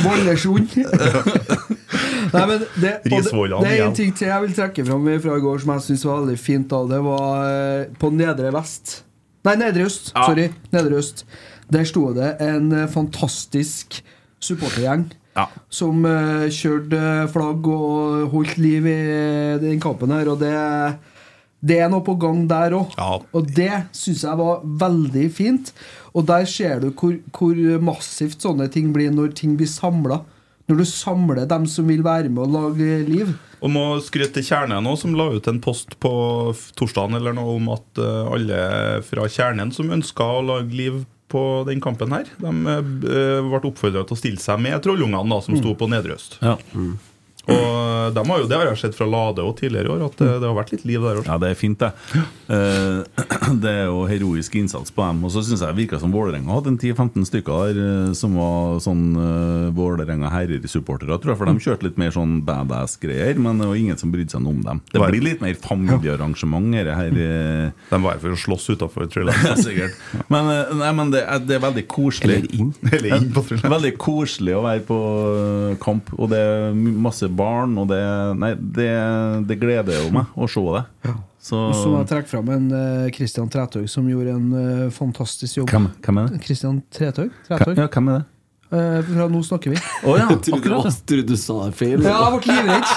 [LAUGHS] Vollesjon. [LAUGHS] Nei, men det, og det, det er en ting til jeg vil trekke fram fra i går som jeg syns var veldig fint. Da. Det var eh, på Nedre Vest Nei, Nedre Øst. Ja. Sorry. Nedre Øst. Der sto det en eh, fantastisk supportergjeng. Ja. Som uh, kjørte flagg og holdt liv i den kampen her. Og det, det er noe på gang der òg. Ja. Og det syns jeg var veldig fint. Og der ser du hvor, hvor massivt sånne ting blir når ting blir samla. Når du samler dem som vil være med og lage liv. Og må skryte til Kjernen nå, som la ut en post på torsdagen eller noe om at eh, alle fra Kjernen som ønska å lage liv på den kampen her, de eh, ble oppfordra til å stille seg med trollungene da, som sto på Nedre Øst. Ja. Og de har jo, det har jeg sett fra Lade og tidligere i år, at det, det har vært litt liv der òg. Ja, det er fint, det. Eh, [CLEARS THROAT] det er jo heroisk innsats på dem. Og så syns jeg det virka som Vålerenga hadde en 10-15 stykker der eh, som var sånn uh, Vålerenga herrer-supportere, tror jeg. For de kjørte litt mer sånn badass-greier, men det var ingen som brydde seg noe om dem. Det blir litt mer familiearrangement her. her eh, De var her for å slåss utafor, [LAUGHS] ja, sikkert. Men, eh, nei, men det, er, det er veldig koselig. Eller inn. [LAUGHS] Eller inn på Trylleren. Veldig koselig å være på eh, kamp, og det er masse barn, og det Nei, det, det gleder jo meg å se det. Så Og så må jeg trekke fram en uh, Christian Trætøy som gjorde en uh, fantastisk jobb. hvem, hvem er det? Christian Trætøy? Trætøy? ja, hvem er det? Uh, fra Nå snakker vi. Oh, ja, [LAUGHS] akkurat. du- trodde du sa det feil. Ja, jeg ble livredd.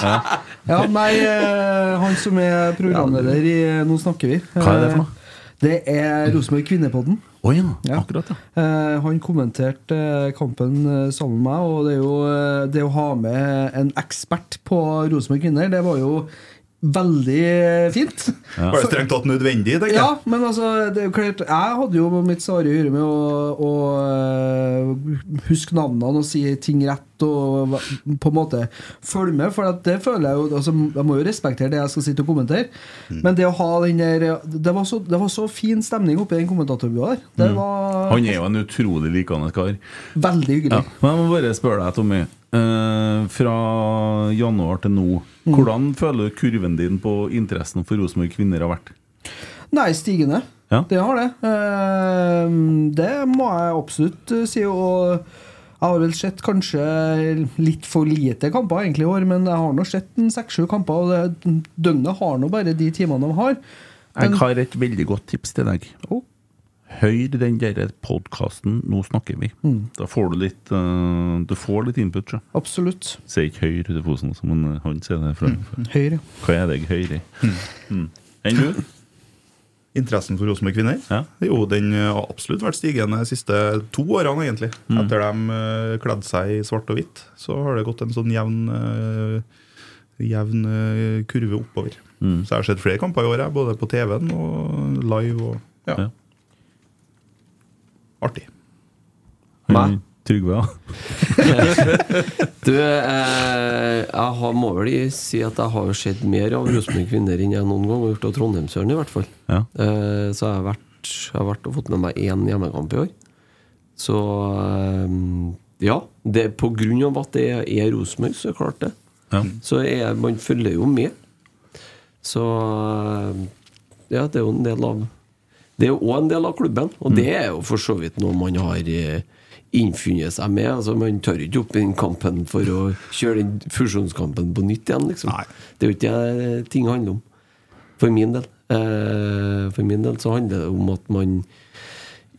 Ja, nei, uh, han som er programleder i Nå snakker vi. Hva er det for noe? Det er Rosenborg Kvinnepodden. Oh, ja, Ja. akkurat, ja. Eh, han kommenterte eh, kampen eh, sammen med meg, og det, er jo, eh, det å ha med en ekspert på Rosenborg Kvinner, det var jo veldig fint. fint. Var det strengt tatt nødvendig, tenker Ja, men altså det er jo klart, Jeg hadde jo mitt svare hyre med å, å huske navnene og si ting rett og på en måte følge med. For det føler jeg jo altså, Jeg må jo respektere det jeg skal sitte og kommentere. Men det å ha den der Det var så, det var så fin stemning oppe i den kommentatorbua der. Det var Han er jo en utrolig likende kar. veldig hyggelig. Ja. Men jeg må bare spørre deg, Tommy. Uh, fra januar til nå, hvordan føler du kurven din på interessen for Rosenborg kvinner har vært? Nei, stigende. Ja. Det har det. Uh, Det må jeg absolutt eh, si. Og jeg har vel sett kanskje litt for lite kamper egentlig i år, men jeg har nå sett en seks-sju kamper, og det, døgnet har nå bare de timene de har. Jeg har et veldig godt tips til deg. Oh. Hør den der podkasten 'Nå snakker vi'. Da får du litt uh, Du får litt input. Så. Absolutt. Sier ikke Høyre til Fosen, men eh, han sier det fra Høyre. Hva er det jeg Høyre? Mm. Enn du? Interessen for Rosenborg kvinner? Ja. Jo, den har absolutt vært stigende de siste to årene, egentlig. Etter de uh, kledde seg i svart og hvitt, så har det gått en sånn jevn eh, Jevn eh, kurve oppover. Så jeg har sett flere kamper i år, både på TV-en og live. Og, ja. Ja. Artig. Meg? Trygve, ja. [LAUGHS] Du, eh, jeg må vel si at jeg har sett mer av Rosenborg kvinner enn jeg noen gang har gjort av Trondheimsøren, i hvert fall. Ja. Eh, så jeg har, vært, jeg har vært og fått med meg én hjemmekamp i år. Så eh, Ja, det på grunn av at det er Rosenborg, så er det klart det. Ja. Så er, man følger jo med. Så ja, det er jo en del av Det er jo òg en del av klubben, og det er jo for så vidt noe man har eh, innfunnet seg med. Altså Man tar ikke opp den kampen for å kjøre den fusjonskampen på nytt igjen, liksom. Det er jo ikke det ting handler om. For min del. Eh, for min del så handler det om at man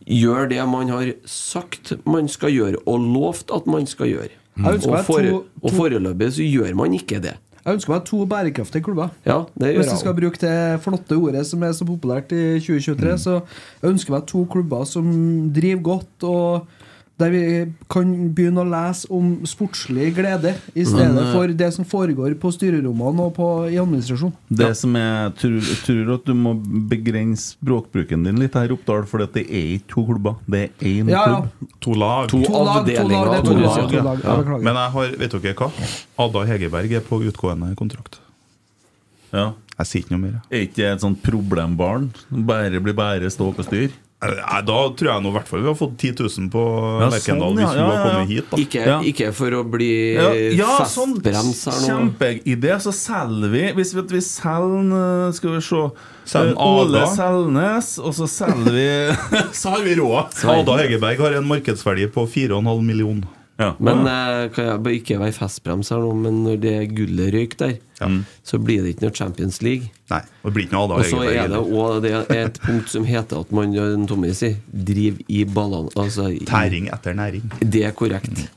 gjør det man har sagt man skal gjøre, og lovt at man skal gjøre. Mm. Og, for, og foreløpig så gjør man ikke det. Jeg ønsker meg to bærekraftige klubber. Ja, Hvis jeg skal bruke det flotte ordet som er så populært i 2023, så jeg ønsker meg to klubber som driver godt, og der vi kan begynne å lese om sportslig glede, i stedet Men, eh, for det som foregår på styrerommene og på, i administrasjon. Det som jeg tror, tror at du må begrense språkbruken din litt her, Oppdal, for det er ikke to klubber. Det er én Ja, ja. klubb. To lag. To To avdelinger. to lag, to lag, to lag. Ja. Men jeg har, vet dere hva? Ada Hegerberg er på utgående kontrakt. Ja. Jeg sier ikke noe mer. Er ikke det et sånt problembarn? Bare blir bare stå og styr? Nei, Da tror jeg nå i hvert fall vi har fått 10 000 på Ja, Lerkendal sånn, ja, hvis hun ja, har ja, ja. kommet hit. da Ikke, Ja. ikke for å bli Ja, ja sånn festbrems her nå. kjempeidé. Så selger vi Hvis vi, vi selger eh, Skal vi se Selger Ole Selnes, og så selger vi [LAUGHS] Så har vi råd! Ada Hegerberg har en markedsverdi på 4,5 millioner. Ja. Men eh, kan jeg bare ikke være festbrems her nå, men når det gullet røyk der, så blir det ikke noe Champions League. Nei, det blir ikke noe Og så er det heller. også det er et punkt som heter at man, ja, Tommy sier, driver i ballene. Altså, Tæring etter næring. Det er korrekt.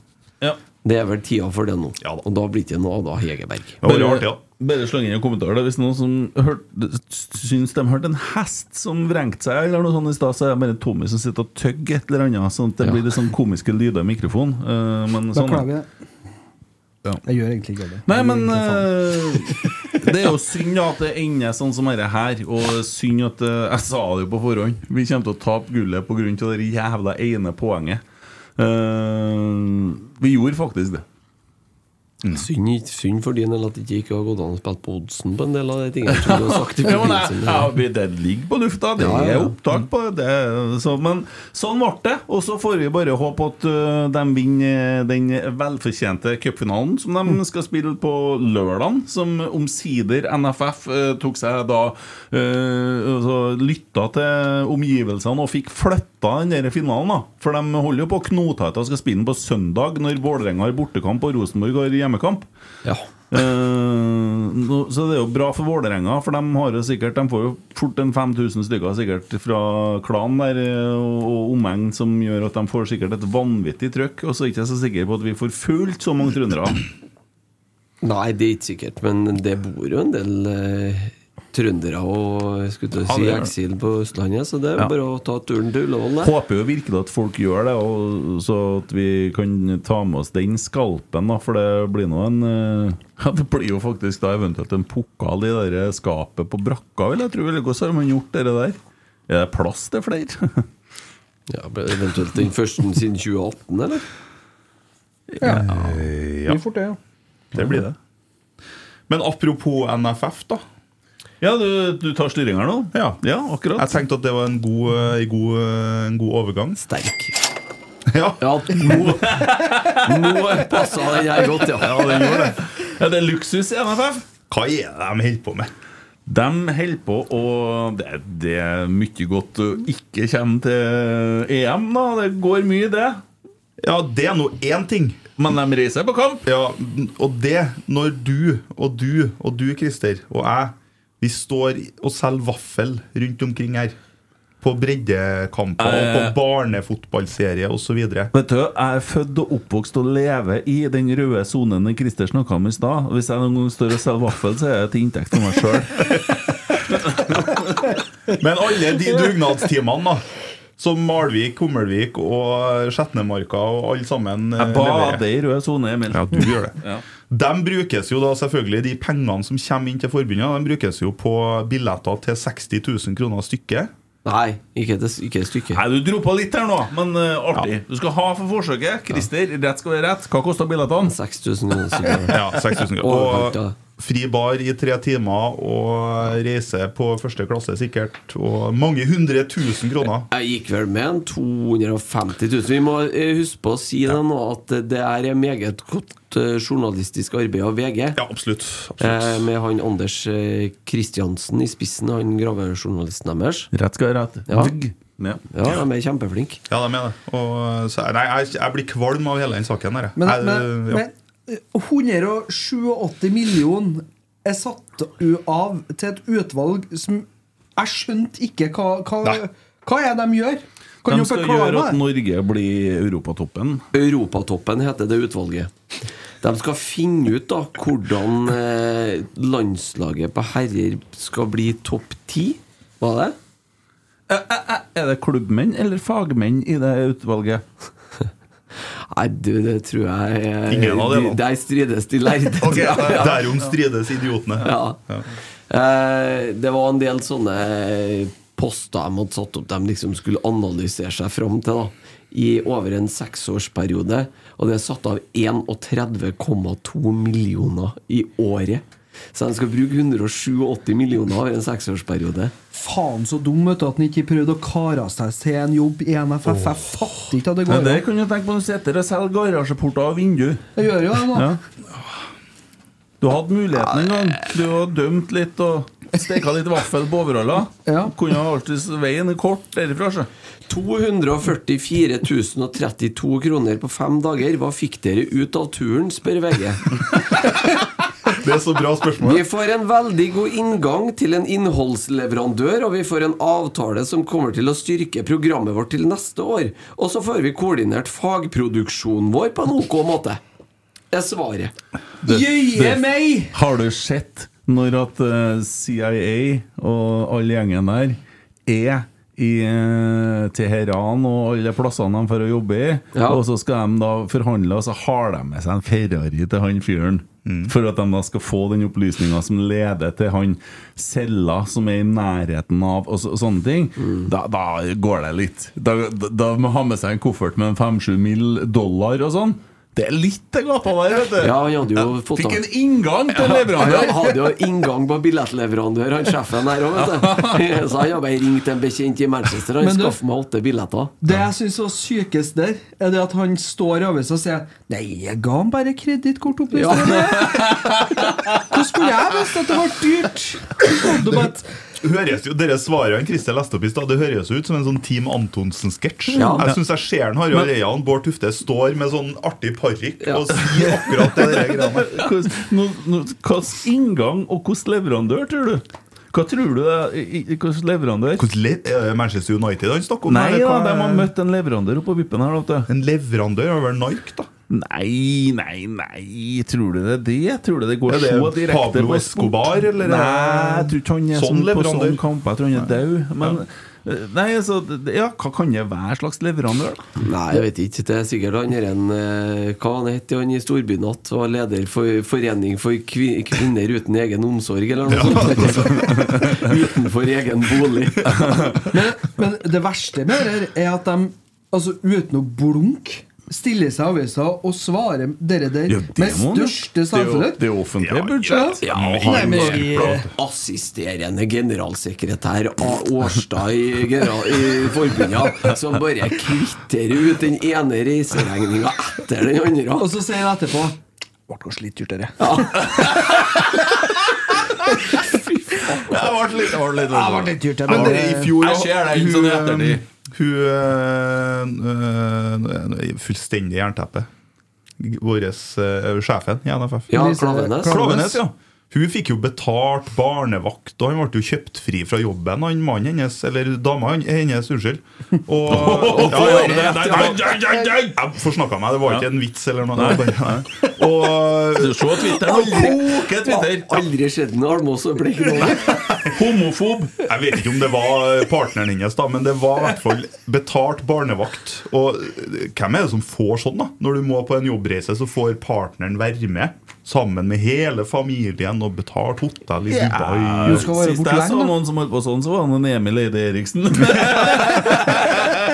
Ja. Det er vel tida for det nå. Ja da. Og da blir det ikke noe Ada Hegerberg. Det var rart, ja. Bare sleng inn en kommentar da. Hvis noen som hørte, syns de hørte en hest som vrengte seg, eller noe sånt i stad, så er det bare Tommy som sitter og tygger et eller annet, sånn at det Ja. blir litt sånn komiske lyder i mikrofonen. Eh, men sånn er. Beklager. Ja. Jeg gjør egentlig ikke det. Nei, men eh, det er jo synd at det ender sånn som dette her. Og synd at eh, Jeg sa det jo på forhånd. Vi kommer til å tape gullet pga. det jævla ene poenget. Eh, vi gjorde faktisk det. Synd, ikke- synd for din del at det ikke har gått an å spille på oddsen på en del av de tingene som du har [LAUGHS] sagt. Ja, men jeg, ja, det. ligger på lufta, det Ja, ja, er opptak på det. Så, men sånn ble det. Og så får vi bare håpe at uh, de vinner den velfortjente cupfinalen som Mm. de skal spille på lørdag. Som omsider NFF uh, tok seg da uh, Lytta til omgivelsene og fikk flytta den der finalen. da For de holder jo på å knote etter og skal spille den på søndag, når Vålerenga har bortekamp og Rosenborg har hjemmekamp. Ja. Uh, så det er jo bra for Vålerenga, for de, har jo sikkert, de får jo fort en 5000 stykker sikkert fra klanen der eh, og, og omegn, som gjør at de får sikkert et vanvittig trøkk. Og så er jeg ikke så sikker på at vi får fullt så mange trøndere. Nei, det er ikke sikkert, men det bor jo en del eh, trøndere og skulle til Ja, si eksil på Østlandet, så det er Ja. bare å ta turen til Ullevål. Håper jo virkelig at folk gjør det, og så at vi kan ta med oss den skalpen, da, for det blir nå en eh, [LAUGHS] Ja, det blir jo faktisk da eventuelt en pokal i det skapet på brakka, vil jeg tro. Hvordan har man gjort det der? Er det plass til flere? [LAUGHS] Ja, eventuelt den første siden 2018, eller? Ja. Ja, Blir fort det, ja. det blir det. Men apropos NFF, da. Ja, du, du tar styring her nå? Ja. Ja, akkurat. Jeg tenkte at det var en god, eh, en god, eh, en god overgang. Sterk. [LAUGHS] Ja, Ja, nå, nå passa den her godt, ja. Ja, den gjorde det. Ja, det er luksus i NFF. Hva er det de holder på med? De holder på å det, det er mye godt å ikke komme til EM, da. Det går mye, det. Ja, det er nå én ting. Men de reiser på kamp. Ja, og det når du og du og du, Christer, og jeg Vi står og selger vaffel rundt omkring her. På breddekamper, og på Eh. barnefotballserie osv. Vet du, Jeg er født og oppvokst og lever i den røde sonen Christer snakka om i stad. Hvis jeg noen gang står og selger vaffel, så er det til inntekt for meg sjøl. [LAUGHS] Men alle de dugnadstimene, da. Som Malvik, Kummelvik og Skjetnemarka og alle sammen eh, Jeg bader i rød sone, Emil. Ja, du gjør det. Ja. De brukes jo da selvfølgelig, de pengene som kommer inn til forbundet, de brukes jo på billetter til 60 000 kroner stykket. Nei, ikke et, ikke et stykke. Nei, Du dro på litt her nå, men uh, artig. Du skal ha for forsøket. Christer, rett skal være rett. Hva kosta billettene? 6000 kroner. Ja, 6000 kroner. Og, ja. Fri bar i tre timer og reise på første klasse sikkert. Og mange hundre tusen kroner. Jeg gikk vel med en 250 000. Vi må eh, huske på å si det nå at det er meget godt eh, journalistisk arbeid av VG. Ja, absolutt. Eh, med han Anders Kristiansen i spissen, han gravejournalisten deres. Rett skal være rett. Ja. Ja. Ja, de er kjempeflinke. Ja, de er det. Og, så, nei, jeg, jeg blir kvalm av hele den saken her. Men, jeg, men, ja. men 187 millioner er satt av til et utvalg som Jeg skjønte ikke hva, hva, hva er det de gjør? Kan De skal gjøre at? Norge blir Europatoppen. Europatoppen heter det utvalget. De skal finne ut da hvordan eh, landslaget på herrer skal bli topp ti. Var det? Er det klubbmenn eller fagmenn i det utvalget? Nei, du, det tror jeg eh, Ingen av dem, de- Der strides de lærde. [LAUGHS] okay. [LAUGHS] Derom strides idiotene. Ja. Eh, det var en del sånne poster de hadde satt opp de liksom skulle analysere seg fram til da i over en seksårsperiode. Og det er satt av 31,2 millioner i året. Så de skal bruke 187 millioner over en seksårsperiode. Faen så dum vet du, at han ikke prøvde å kare seg til en jobb i NFF. Jeg fatter ikke at det Men går det kunne kan du tenke på når du sitter og selger garasjeporter og vindu. Jeg gjør jo det nå. Ja. Du hadde muligheten en gang. Du har dømt litt og steka litt vaffel på overalla. Kunne ha alltid veien kort derifra. Så. 244 032 kroner på fem dager. Hva fikk dere ut av turen, spør VG. [LAUGHS] Det er så bra spørsmål. Vi får en veldig god inngang til en innholdsleverandør, og vi får en avtale som kommer til å styrke programmet vårt til neste år. Og så får vi koordinert fagproduksjonen vår på en ok måte. Det er svaret. Jøye meg! Har du sett når at eh, CIA og all gjengen der er i eh, Teheran og alle plassene de får å jobbe i, Ja. og så skal de da forhandle, og så har de med seg en Ferrari til han fyren. For at de da skal få den opplysninga som leder til han cella som er i nærheten av, og, så, og sånne ting. Da, da går det litt. Da, da, da må ha med seg en koffert med en fem-sju mill. dollar og sånn. Det er litt det på der, vet du. Ja, han hadde jo fått Fikk en inngang til Han hadde jo inngang på billettleverandør, han sjefen der òg, vet du. [LAUGHS] [LAUGHS] Så han har bare ringt en bekjent i Manchester. Han skaffa meg åtte billetter. Det jeg syns var sykest der, er det at han står i avisa og sier Nei, jeg ga han bare kredittkortopplysninger. [LAUGHS] Hvordan skulle jeg visst at det var dyrt? Du bare, Høres jo, Dere svarene Christer leste opp i stad, Det høres ut som en sånn Team Antonsen-sketsj. Ja. Jeg syns jeg ser han Harald Eia og Bård Tufte står med sånn artig parykk og sier akkurat det der greiene. [LAUGHS] Hvordan nå- nå- Hvilken inngang og hvilken leverandør, tror du? Hva tror du det er? Hvilken leverandør? Le- er Manchester United han snakker om? Nei ja, de har møtt en leverandør oppe på vippen her. En leverandør over vel Nike, da? Nei, nei, nei Tror du det er det? Tror du det går det så direkte Pablo på? Escobar, eller er Nei, jeg tror ikke han er Sånn sånn, på sånn kamp. Jeg tror han er død. Men ja. Nei, altså Ja, hva kan det være slags leverandør? da? Nei, jeg vet ikke. Det er sikkert han er en eh, Hva han heter han i Storbynatt? Og leder for Forening for kvinner uten egen omsorg, eller noe sånt. [LAUGHS] Utenfor egen bolig. [LAUGHS] men, men det verste med det her er at de, altså uten å blunke, stiller seg i avisa og svarer dere der Ja, med største Det selvtillit. det er jo offentlig Ja, budsjett. Ja, Nei, han men- er assisterende generalsekretær. Årstad i, general, i forbundet, som bare kvitterer ut den ene reiseregninga etter den andre. Og så sier han etterpå Ble kanskje litt dyrt, dette. Det litt, det ble litt, Det dyrt. det. Men dere, i fjor Jeg ser det ikke sånn i ettertid. Hun øh, øh, Fullstendig jernteppe. Vår øh, sjefen i NFF. Ja, Klovenes. Klavenes, ja. Hun fikk jo betalt barnevakt, og han ble jo kjøpt fri fra jobben, han mannen hennes, eller dama hennes, unnskyld. Og, [LAUGHS] ja, ja, nei, nei, nei, nei, nei, nei. Jeg forsnakka meg, det var ikke en vits eller noe. [LAUGHS] og Du Se Twitter nå. Twitter. Aldri skjedd noe Almås og Blekk nå. Homofob. Jeg vet ikke om det var partneren hennes, da, men det var i hvert fall betalt barnevakt. Og eh, hvem er det som får sånn, da? Når du må på en jobbreise, så får partneren være med. Sammen med hele familien og betalt hotell i Dubai. Du skal være Sist jeg så noen som holdt på sånn, så var han en Emil Eide Eriksen. [LAUGHS] [LAUGHS]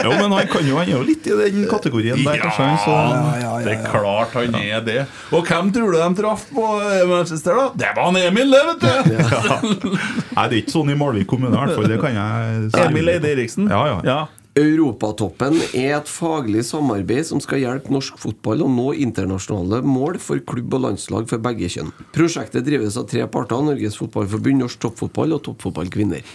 Jo, men han kan jo, han er jo litt i den kategorien der, kanskje. ja, ja. Det er klart han er det. Og hvem tror du de traff på eh, Manchester, da? Det var han Emil, det, vet du! [LAUGHS] Ja. Nei, det er ikke sånn i Malvik kommune, i hvert fall. Det kan jeg si. Emil Eide Eriksen. Ja, ja. Europatoppen er et faglig samarbeid som skal hjelpe norsk fotball å nå internasjonale mål for klubb og landslag for begge kjønn. Prosjektet drives av tre parter Norges Fotballforbund, Norsk Toppfotball og Toppfotball Kvinner.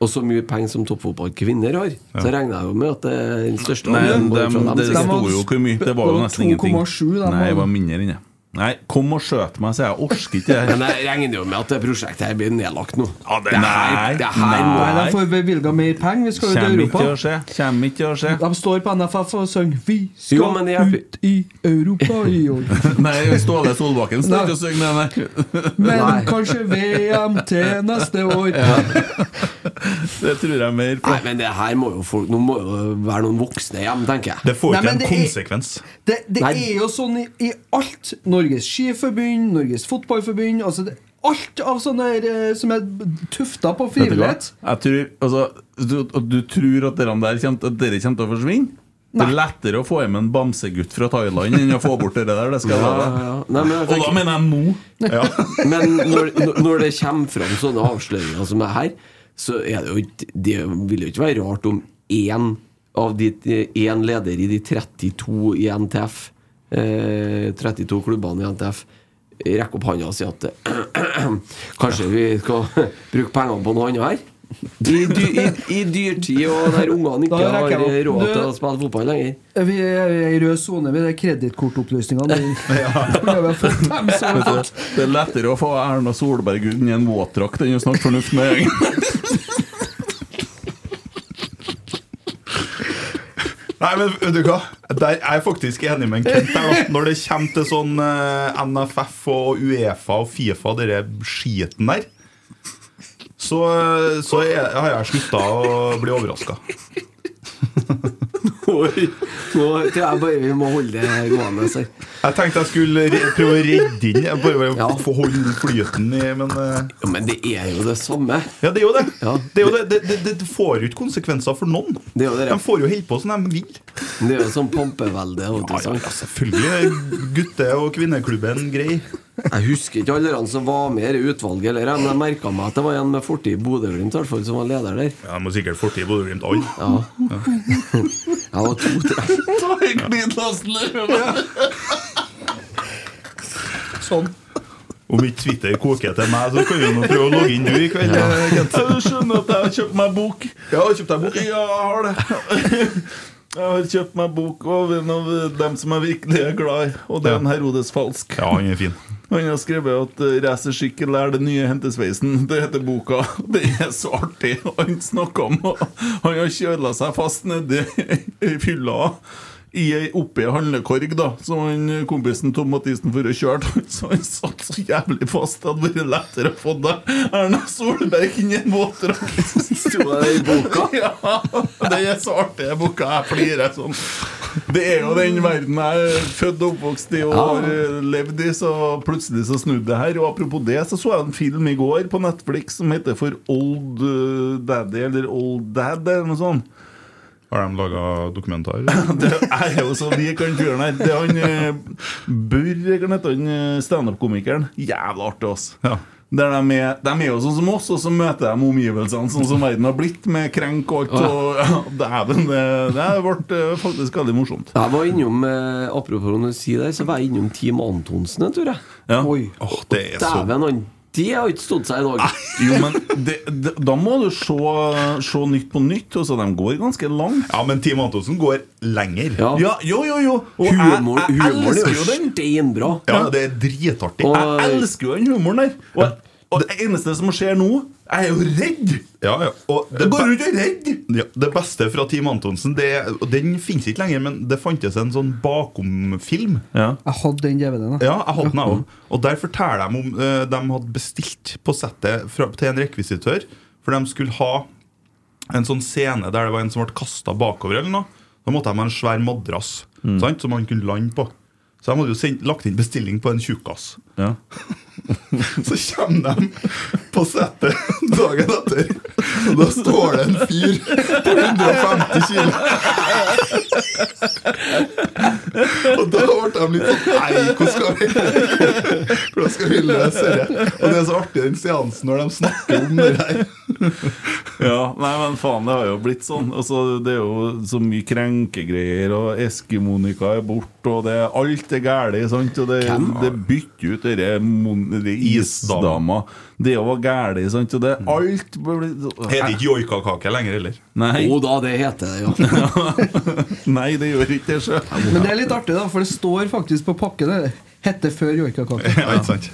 Og så mye penger som toppfotball kvinner har, så regner jeg jo med at det er den største Nei, de, de, det sto jo hvor mye. Det var jo nesten ingenting. 2,7 de Nei, det var- var mindre enn det. Nei, kom og skjøt meg, så jeg Orsker ikke det her. [LAUGHS] Men jeg regner jo med at det prosjektet her blir nedlagt nå. Ja, det- det her, nei, det her må Nei, de får bevilga mer penger. Vi skal jo til Europa. ikke å skje. Kjem ikke å skje. De står på NFF og synger 'Vi skal Jo, men det er- ut i Europa i [LAUGHS] år'. Nei, Ståle Solbakken står ikke og synger det, nei. Men Nei. kanskje VM til neste år. [LAUGHS] Det tror jeg mer på. Nei, men det her må jo folk Nå må jo være noen voksne hjem, tenker jeg. Det får Nei, ikke nei, en konsekvens. er-. Det, det er jo sånn i, i alt. Norges Skiforbund, Norges Fotballforbund altså det, Alt av sånne der, eh, som er tufta på frivillighet. Jeg tror, altså, du, du tror at dere der kommer, til å forsvinne? Det er lettere å få hjem en bamsegutt fra Thailand enn å få bort det der. Det skal Ja, ja, ja. Nei, men jeg Og da mener jeg nå. [LAUGHS] Men når, når- det kommer fram sånne avsløringer som er her, så er det jo ikke Det vil jo ikke være rart om én av de én leder i de 32 i NTF, eh, 32 klubbene i NTF, rekker opp hånda og sier at [CLEARS THROAT] kanskje vi skal [LAUGHS] bruke pengene på noe annet her? I, dy, i, I dyrtid og der ungene ikke har råd til å spille fotball lenger. Vi er i rød sone ved de kredittkortopplysningene. [LAUGHS] Det er lettere å få Erna Solberg inn i en våtdrakt enn å snakke fornuft med egen. [LAUGHS] Nei, men vet du hva? Der er jeg faktisk enig med en Kent der. Når det kommer til sånn uh, NFF og Uefa og Fifa, den skiten der, så, så er, har jeg slutta å bli overraska. Oi, Nå tror jeg bare vi må holde det gående. Så. Jeg tenkte jeg skulle prøve å redde inn Bare Ja. få holde flyten i Men eh, Ja, men det er jo det samme. ja, det er jo det. Ja. Det, er jo det. Det, det, får jo ikke konsekvenser for noen. Det er det. De får jo holde på som de vil. Det er jo sånn pompevelde. Ja, ja, selvfølgelig gutte- og kvinneklubben grei. Jeg husker ikke alle som var med i utvalget, eller, men jeg merka meg at det var en med fortid i Bodø-Glimt i hvert fall, som var leder der. Ja, De har sikkert fortid Bodø-Glimt alle. Ja. Jeg var to-tre. I? Sånn. Om ikke Twitter koker til meg, så kan vi nå prøve å logge inn du i kveld. Ja. Jeg skjønner at jeg har kjøpt meg bok. Ja, har kjøpt deg bok? Ja, jeg har det. Jeg har kjøpt meg bok av en av dem som jeg virkelig er glad i, og det er en Herodes Falsk. Ja, han er fin. [LAUGHS] Han har skrevet at uh, racerskikkel er den nye hentesveisen. [LAUGHS] Det heter boka. [LAUGHS] Det er så artig. Han snakker om Han har kjøla seg fast nedi fylla i ei oppi handlekorg, da, som han, kompisen Tom Mathisen for å kjøre. [LAUGHS] Så han satt så jævlig fast. Det hadde vært lettere å få deg Erna Solberg inn i en våtdrakt. [LAUGHS] Sto det i boka? [LAUGHS] Ja, det er så artig den boka. Jeg flirer sånn. Det er jo den verden jeg er født og oppvokst i og har eh, levd i, så plutselig så snudde det her. Og apropos det, så så jeg en film i går på Netflix som heter For Old eh, Daddy, eller Old Dad, eller noe sånt. Har de laga dokumentar? [LAUGHS] Det er jo så lik han fyren her. Det er han eh, Burr, kan hete han eh, standup-komikeren. Jævla artig, ass. Ja. Der de, er, de er jo sånn som oss, og så møter de omgivelsene sånn som verden har blitt, med krenk og alt. Og, ja, dæven, det, det har vært eh, faktisk veldig morsomt. Jeg var innom Apropos når du sier det, så var jeg innom Team Antonsen, tror jeg. Ja. Oi. Oh, det er så Dæven, han det har ikke stått seg i dag. Jo, men det, det, da må du se, se Nytt på Nytt. Også. de går ganske langt. Ja, men Team Antonsen går lenger. Ja. Ja, jo, jo, jo. Og jeg, Humor, jeg humoren elsker er jo den. steinbra. Ja, det er dritartig. Og- Jeg elsker jo den humoren der. Og, og det eneste som skjer nå Jeg er jo redd! Ja, ja. Og det, Jeg går ut og er redd! ja, det beste fra Team Antonsen det, Den finnes ikke lenger, men det fantes en sånn bakomfilm. Ja. Jeg hadde den DVD-en. Ja, jeg hadde den også. Og der forteller de om uh, de hadde bestilt på settet fra, til en rekvisitør. For de skulle ha en sånn scene der det var en som ble kasta bakover. eller noe Da måtte de ha en svær madrass sant, som man kunne lande på. Så de hadde jo sendt, lagt inn bestilling på en tjukkas. Ja. [LAUGHS] [LAUGHS] Så kommer de på settet dagen etter, og da står det en fyr på 150 kilo. Og da ble de litt sånn Nei, hvordan skal vi Hvordan skal vi løse det? Og det er så artig den seansen når de snakker om det her. Ja, nei, men faen, det har jo blitt sånn. Altså, det er jo så mye krenkegreier, og Eskimonika er borte, og det, alt er galt. sant? Og det, det bytter ut dette isdama. Det var gæli, sant? Og det alt blir Heter ikke joikakake lenger, heller. Nei. Jo da, det heter det, ja. [LAUGHS] Nei, det gjør ikke det sjøl. Men det er litt artig, da, for det står faktisk på pakken det Hette før joikakake. Ja, ikke sant?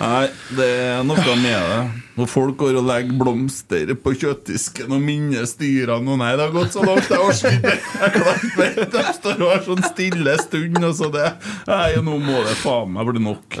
Nei, det er noe med det. Når folk går og legger blomster på kjøttdisken og minnes dyrene og Nei, det har gått så langt, jeg orker ikke. Jeg klarer mer. De står og har sånn stille stund, og så det Nei, nå må det faen meg bli nok.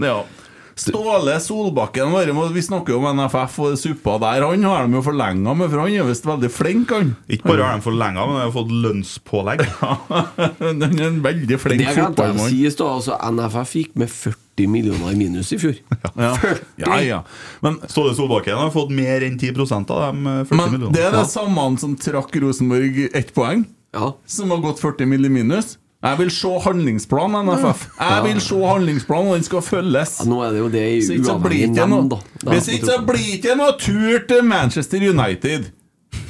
Ja. Ståle Solbakken vi snakker jo om NFF og suppa der. Han har de jo forlenga med, for han er visst veldig flink, han. Ikke bare har de forlenga, men de har fått lønnspålegg. [LAUGHS] Han er en veldig flink fotballmann. Altså, NFF gikk med 40 millioner i minus i fjor. Ja. Ja, ja. Men, Ståle Solbakken har fått mer enn 10% av de eh, 40 men millionene. det er det samme som trakk Rosenborg ett poeng, Ja. som har gått 40 mill. i minus. Jeg vil se handlingsplan, NFF. Jeg vil se handlingsplan, og den skal følges. Ja, nå er det jo det i uavhengig det nemnd, da. hvis ikke så blir det ikke noe tur til Manchester United.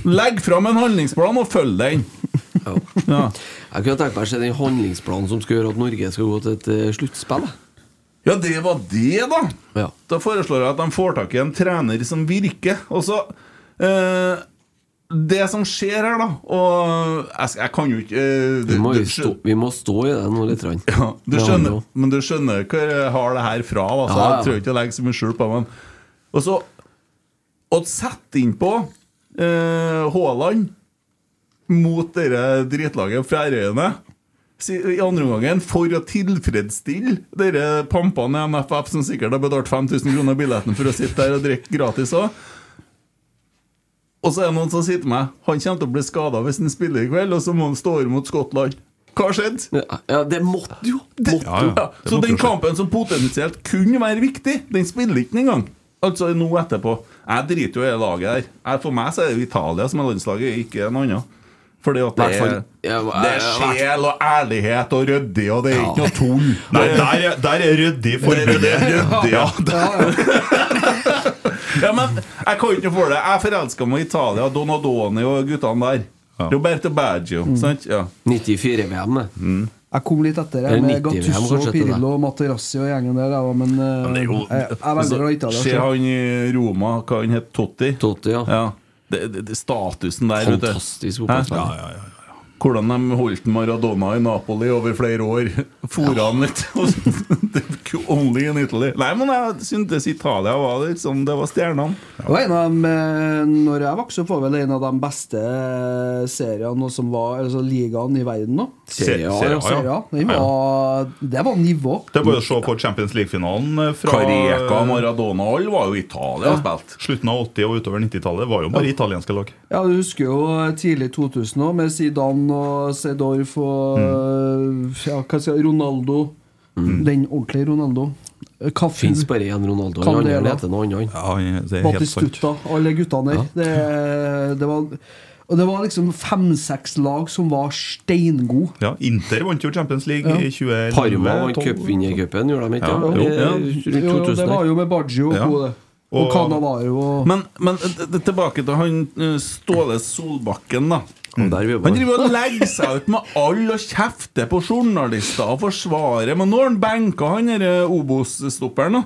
Legg fram en handlingsplan og følg den. Ja. Ja. Jeg kunne tenkt meg å se den handlingsplanen som skal gjøre at Norge skal gå til et eh, sluttspill. ja, det var det, da. Ja. Da foreslår jeg at de får tak i en trener som virker. Og så eh, Det som skjer her, da Og jeg, jeg kan jo ikke eh, Vi må, jo stå, vi må stå i det nå litt. Ja, du skjønner, men du skjønner hvor jeg har det her fra. Da, så Ja, ja. Jeg tror ikke jeg legger så mye skjul på men Og så Å sette innpå Haaland uh, mot dere dritlaget fra Ærøyene i andre omgangen for å tilfredsstille dere pampene i NFF som sikkert har betalt 5000 kroner billetten for å sitte der og drikke gratis òg. Og så er det noen som sier til meg Han kommer til å bli skada hvis han spiller i kveld, og så må han stå over mot Skottland. Hva har skjedd? Ja, ja, det måtte jo! Det, Måtte Ja, ja. Så måtte den kampen som potensielt kunne være viktig, den spiller ikke engang. Altså nå etterpå. Jeg driter jo i det laget der. For meg så er det Italia som er landslaget, ikke en annen. Fordi at det er, det er sjel og ærlighet og ryddig, og det er ikke noe tull. Nei, der, er- der er ryddig forbudet. Er ryddig, ja. [LAUGHS] ja, men jeg kan ikke for det. Jeg forelska meg i Italia, Donadoni og guttene der. Roberto Baggio. Sant? Ja. 94-VM, det. Jeg kom litt etter det jeg, med Gattusso, Pirlo, Materazzi og gjengen der. jeg, Men, eh, Men det er jo jeg, jeg er veldig glad i Italia. Se han i Roma, hva han het? Totti? Totti, ja. Ja. Det, det, statusen der. Fantastisk fotballspiller. Ja, ja, ja. Hvordan de holdt Maradona i Napoli over flere år. For han litt. [LAUGHS] Only in Italy. Nei, men jeg syntes Italia var liksom Det var stjernene. Ja. en av eh, Når jeg vokste opp, var vel en av de beste eh, seriene som var altså, ligaen i verden. nå Serie A, ja. Serier, var, det var nivå. Det er bare å se på Champions League-finalen eh, fra Careca, Maradona, alle var jo Italia ja. spilt. Slutten av 80- og utover 90-tallet var jo bare italienske lag. Ja, Du husker jo tidlig 2000 òg, med Zidane og Sedorf og ja, hva skal jeg, Ronaldo. Den ordentlige Ronaldo. Cafu, Fins bare én Ronaldo. Han andre heter noe annet. Ja, det helt sant. Batistuta, alle guttene der. Det, det var, og det var liksom fem-seks lag som var steingode. Ja, Inter vant jo Champions League Ja. i 2011. Parma vant 12. cupvinnercupen, gjorde de ikke? Ja, Ja, jo, ja. Jo, det var jo med Baggio Ja. og, det. og Og- Cannavaro og Men, men tilbake til han eh, Ståle Solbakken, da. Og Han var. driver og legger seg ut med alle og kjefter på journalister og forsvarer. Men nå har han benka han derre Obos-stopperen, da.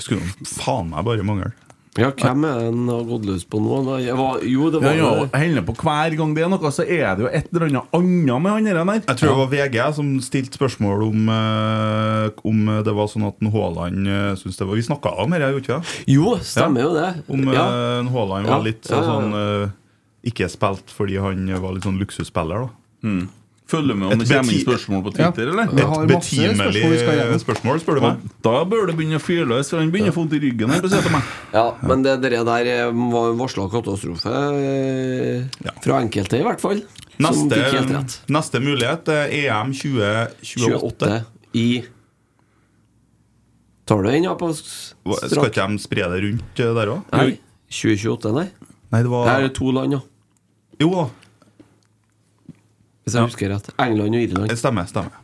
Skulle faen meg bare mangle. Ja, hvem er den har gått løs på nå? da? Jeg var, jo, det var ja, ja, hender på hver gang det er noe, så er det jo et eller annet annet med han der. Jeg tror det var VG som stilte spørsmål om eh, Om det var sånn at en Haaland uh, syntes det var Vi snakka om dette, gjorde vi ikke det? Jo, stemmer jo det. Om eh, ja. en Haaland Ja, var litt ja, ja, ja. sånn eh, Ikke spilt fordi han var litt sånn luksusspiller, da. Følger med om det Et kommer inn spørsmål på Twitter, eller? Et betimelig spørsmål spørsmål, spør du meg. Da bør det begynne å fyre løs, for han begynner å få vondt i ryggen. her. Ja, men det der, der eh, var varsla katastrofe. eh, Ja. Fra enkelte, i hvert fall. som Neste, fikk helt rett. neste mulighet er EM 2028. 28 i Tar du den, ja, på strak? Skal ikke de spre det rundt eh, der òg? Nei, 2028, nei. Nei, det var Det er to land, ja. Jo da. Hvis jeg husker rett. England og Irland. Det stemmer. stemmer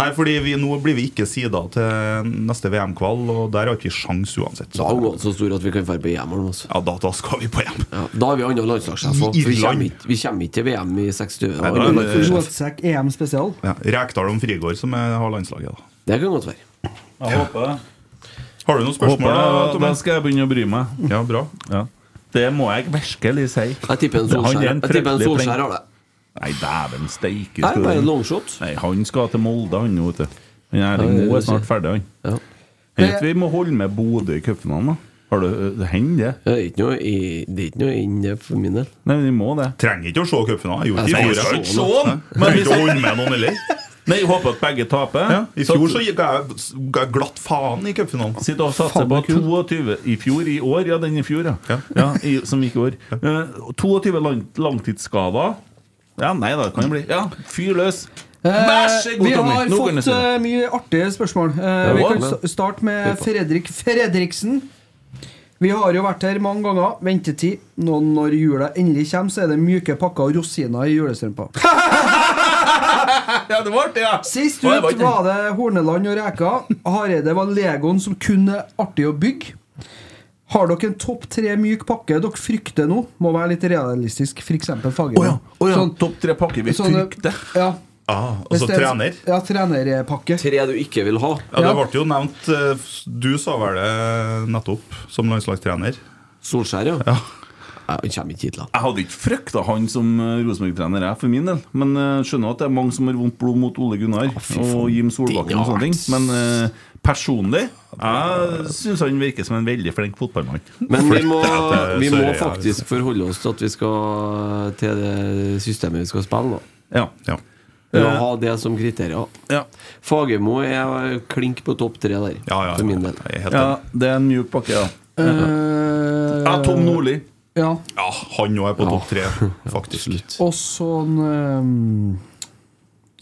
Nei, fordi vi, Nå blir vi ikke sida til neste VM-kvall, og der har ikke vi sjans uansett. Da er ungene så store at vi kan dra på EM. Ja, da, da skal vi på EM. Ja, da har vi andre landslagssjef òg. Vi, vi kommer ikke til VM i 60 Nei, år. er Rotsekk EM spesial. Ja, Rekdal om Frigård som er, har landslaget. da Det kan godt være. Jeg håper det. Har du noen spørsmål? Håper da, Da skal jeg begynne å bry meg. Ja, bra. Ja. Det må jeg virkelig si. Jeg tipper en Solskjær Jeg har det. Nei, dæven steike. Nei, bare en longshot. Nei, han skal til Molde, han nå, vet du. Han Erling Moe er snart ferdig, han. Ja. Vet vi må holde med Bodø i cupfinalen, da? Har du det hender det? Er ikke noe, i, det er ikke noe inn det for min del. Nei, men vi må det. Trenger ikke å se cupfinalen. Jeg gjorde Jeg ikke i skal fjor. ikke jeg. se noe. Nei. Trenger ikke holde med noen heller. Nei, jeg håper at begge taper. Ja, I fjor så gikk jeg, ga jeg glatt faen i cupfinalen. Sitter og satser på det er kult. 22 I fjor, i år, ja, den i fjor, ja. ja i, som gikk i år. Uh, 22 lang, langtidsskader. Ja, nei da, det kan jo bli. Ja, fyr løs. Vær så Eh, vi har fått eh, mye artige spørsmål. Uh, vi kan starte med Fredrik Fredriksen. Vi har jo vært her mange ganger. Ventetid. Nå når jula endelig kommer, så er det myke pakker og rosiner i julestrømpa. [LAUGHS] Ja, det var artig, ja. Sist ut var var det Horneland og Reka. Hareide var Legoen som kun er artig å bygge. Har dere en topp tre myk pakke dere frykter nå? Må være litt realistisk. F.eks. Fagermo. Oh, ja. oh, ja. Sånn- Topp tre pakker vi sånn, frykter. Ja. Ah, altså det er- trener. Ja, trenerpakke. Tre du ikke vil ha. Ja, Ja. Det ble jo nevnt eh, Du sa vel det nettopp, som landslagstrener. Solskjær, ja. Ja. Han kommer ikke hit, da. Jeg hadde ikke frykta han som eh, Rosenborg-trener, jeg, for min del. Men uh, skjønner at det er mange som har vondt blod mot Ole Gunnar og Jim Solbakken og sånne ting. Men uh, personlig jeg syns han virker som en veldig flink fotballmann. Men vi må, vi må faktisk forholde oss til at vi skal til det systemet vi skal spille. da Ja. Ja. Må ha det som kriterier. Ja. Fagermo er klink på topp tre der, Ja, ja, for min del. Ja, det er en mjuk pakke, ja. Ja, Tom Nordli. Ja. Ja, han òg er på topp tre, [LAUGHS] faktisk. Og sånn um,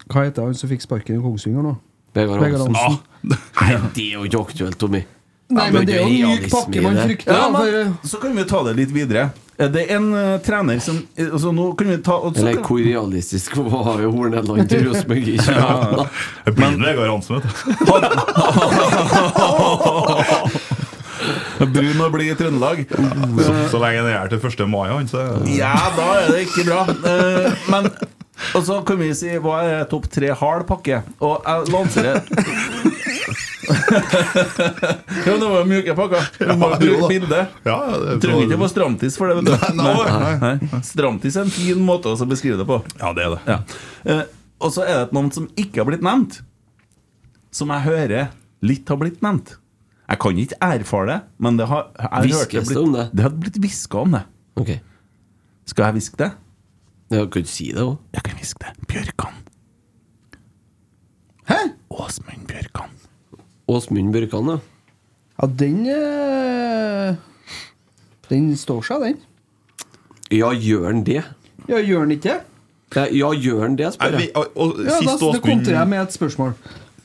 Hva heter han som fikk sparken i Kongsvinger nå? Vegard Hansen. Hansen. [LAUGHS] Nei, det er jo ikke aktuelt, Tommy. Nei, men det er jo en myk pakke man frykter. Ja, men, så kan vi ta det litt videre. Eh, Det er en uh, trener som eh, altså, Nå kan vi ta og så Eller hvor realistisk var jo Horneland til Rosenborg i 2018? Det blir Vegard Hansen, vet du. [LAUGHS] Brun og blid i Trøndelag. Så, så lenge det er til 1. mai, han, så Ja, da er det ikke bra. Eh, Men Og så kan vi si hva er topp tre hard pakke? Og jeg lanserer [LAUGHS] Ja, det var mjuke pakker. Du må Ja, bruke bilde. Ja, trenger ikke få stramtiss for det. vet du. Nei, nei, nei. Stramtiss er en fin måte å beskrive det på. Ja, det er det. Ja. Eh, og så er det et navn som ikke har blitt nevnt. Som jeg hører litt har blitt nevnt. Jeg kan ikke erfare det, men det har jeg det blitt- om det? Det har blitt hviska om det. Ok. Skal jeg hviske det? Jeg kan ikke si det òg. Jeg kan hviske det. Bjørkan. Hæ? Åsmund Bjørkan. Åsmund Bjørkan, ja. Ja, den øh, Den står seg, den. Ja, gjør den det? Ja, gjør den ikke det? Ja, ja gjør den det, spør vi, jeg. og, og, Ja, da kontrer jeg med et spørsmål.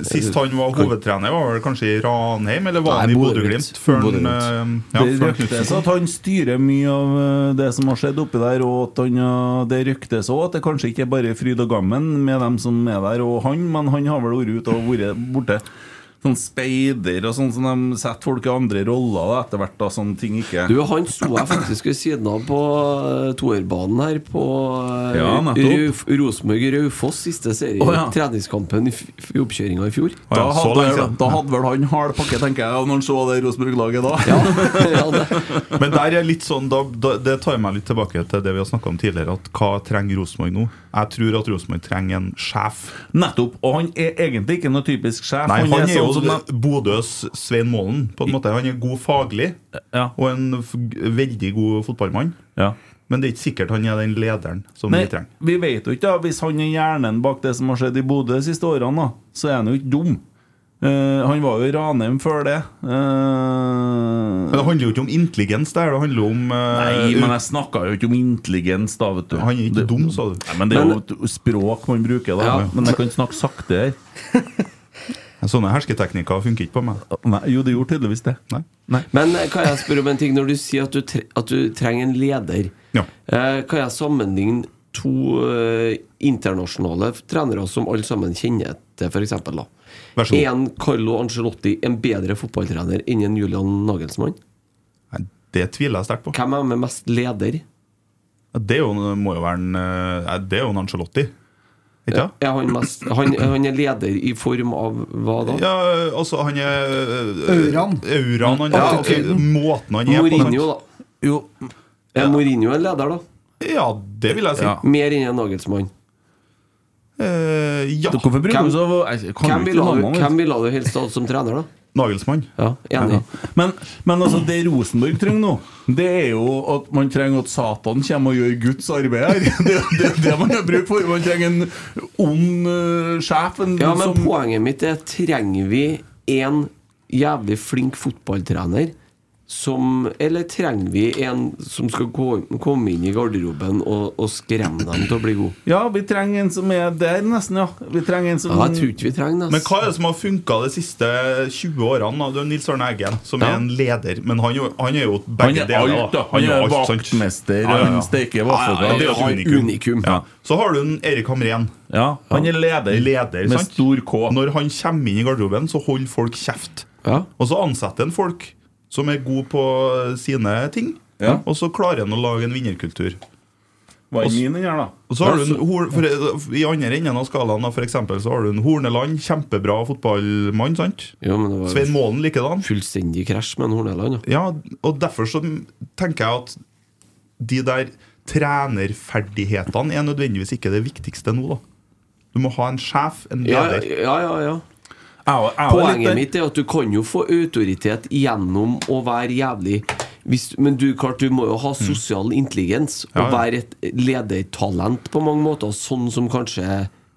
Sist han var hovedtrener, var vel kanskje i Ranheim, eller var Nei, han i Bodø-Glimt. eh, ja, det ryktes at han styrer mye av eh, det som har skjedd oppi der, og at han, eh, det ryktes òg at det kanskje ikke er bare fryd og gammen med dem som er der, og han, men han har vel vært ute og vært borte. Sånn speider og sånn som de setter folk i andre roller da, etter hvert, da, sånne ting ikke Du, han sto jeg faktisk ved siden av på eh, toerbanen her på eh, Ja, Rosenborg-Raufoss siste serie. Oh, ja. Treningskampen i, i oppkjøringa i fjor. Da Ja, da, hadde, siden. da hadde vel han hard pakke, tenker jeg, når han så det Rosenborg-laget da. Ja, [LAUGHS] ja det. [LAUGHS] Men der er litt sånn da, da, Det tar meg litt tilbake til det vi har snakka om tidligere. At Hva trenger Rosenborg nå? Jeg tror at Rosenborg trenger en sjef. Nettopp. Og han er egentlig ikke noe typisk sjef. Nei, han er jo som Bodøs Svein Målen, på en måte. Han er god faglig ja, og en veldig god fotballmann. ja. Men det er ikke sikkert han er den lederen som Nei, vi trenger. vi vet jo ikke, da. Hvis han er hjernen bak det som har skjedd i Bodø de siste årene, da, så er han jo ikke dum. Uh, han var jo i Ranheim før det. Uh, Men det handler jo ikke om intelligens der, det handler om uh, Nei, men jeg snakka jo ikke om intelligens, da, vet du. Han er ikke Det- dum, sa du. Nei, men det er jo et språk man bruker, da. Ja. Men jeg kan snakke sakte her. [LAUGHS] Sånne hersketeknikker funker ikke på meg. Nei, jo, det gjorde tydeligvis det. Nei. Men eh, kan jeg spørre om en ting? Når du sier at du, tre at du trenger en leder, Ja. eh, kan jeg sammenligne to eh, internasjonale trenere som alle sammen kjenner til, f.eks.? En Carlo Angelotti, en bedre fotballtrener enn en Julian Nagelsmann? Nei, det tviler jeg sterkt på. Hvem er med mest leder? Det er jo, må jo være en Det er jo en Angelotti. Ikke? Er han, mest, han, han er leder i form av hva da? Ja, altså, han er eh, Auraen. Auraen han Ja, er. Måten han er på. Mourinho, sant? da. Jo, Er Mourinho en leder, da? Ja, det vil jeg si. Ja. Mer enn en Nagelsmann? Eh, ja. Hvem- ville du, ville du helst hatt som trener, da? Nagelsmann. Ja, enig. Men, men altså, det Rosenborg trenger nå, det er jo at man trenger at Satan kommer og gjør Guds arbeid her. [LAUGHS] Det er det, det man har bruk for. Man trenger en ond uh, sjef. Ja, men som, poenget mitt er trenger vi en jævlig flink fotballtrener som Eller trenger vi en som skal gå, komme inn i garderoben og, og skremme dem til å bli god? ja, vi trenger en som er der, nesten, ja. Vi trenger en som Ja, jeg tror ikke vi trenger det. Men hva er det som har funka de siste 20 årene? da? Det er Nils Arne Eggen, som Ja. er en leder. Men han, han er jo Han er alt, da. Han er alt, sant? vaktmester, Ja, ja, ja. han steker Ja, ja, ja, det er jo Han er unikum. unikum. Ja. Så har du en Erik Hamren. Ja, han er leder. Leder, med sant? stor K. Når han kommer inn i garderoben, så holder folk kjeft. Ja. Og så ansetter han folk som er god på sine ting. Ja. Og så klarer han å lage en vinnerkultur. Hva er min her, da? Og så har du en, for, I andre enden av skalaen for eksempel, så har du en Horneland, kjempebra fotballmann. sant? Ja, men det var Svein Målen likedan. fullstendig krasj med en Horneland. Ja. Ja, og derfor så tenker jeg at de der trenerferdighetene er nødvendigvis ikke det viktigste nå, da. Du må ha en sjef, en leder. ja, ja, ja. Jeg var litt Poenget mitt er at du kan jo få autoritet gjennom å være jævlig hvis, Men du, klart, du må jo ha sosial intelligens og Mm. Ja, ja. være et ledertalent på mange måter, sånn som kanskje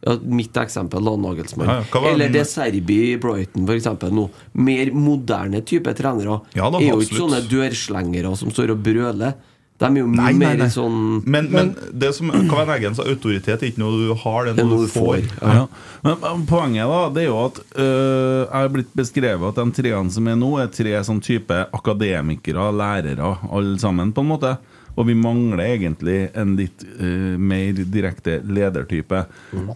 ja, Mitt eksempel, da, Nagelsmann. Eller det Serbi i Brighton, for eksempel, nå. Mer moderne type trenere. Er jo ikke sånne dørslengere som står og brøler. De er jo Nei, nei, mer nei. sånn Men, men det som kan være egens autoritet er ikke noe du har, det er noe du får. Ja. Ja. Men, men poenget da, det er jo at øh, jeg har blitt beskrevet at de treene som er nå, er tre sånn type akademikere, lærere, alle sammen, på en måte. Og vi mangler egentlig en litt uh, mer direkte ledertype.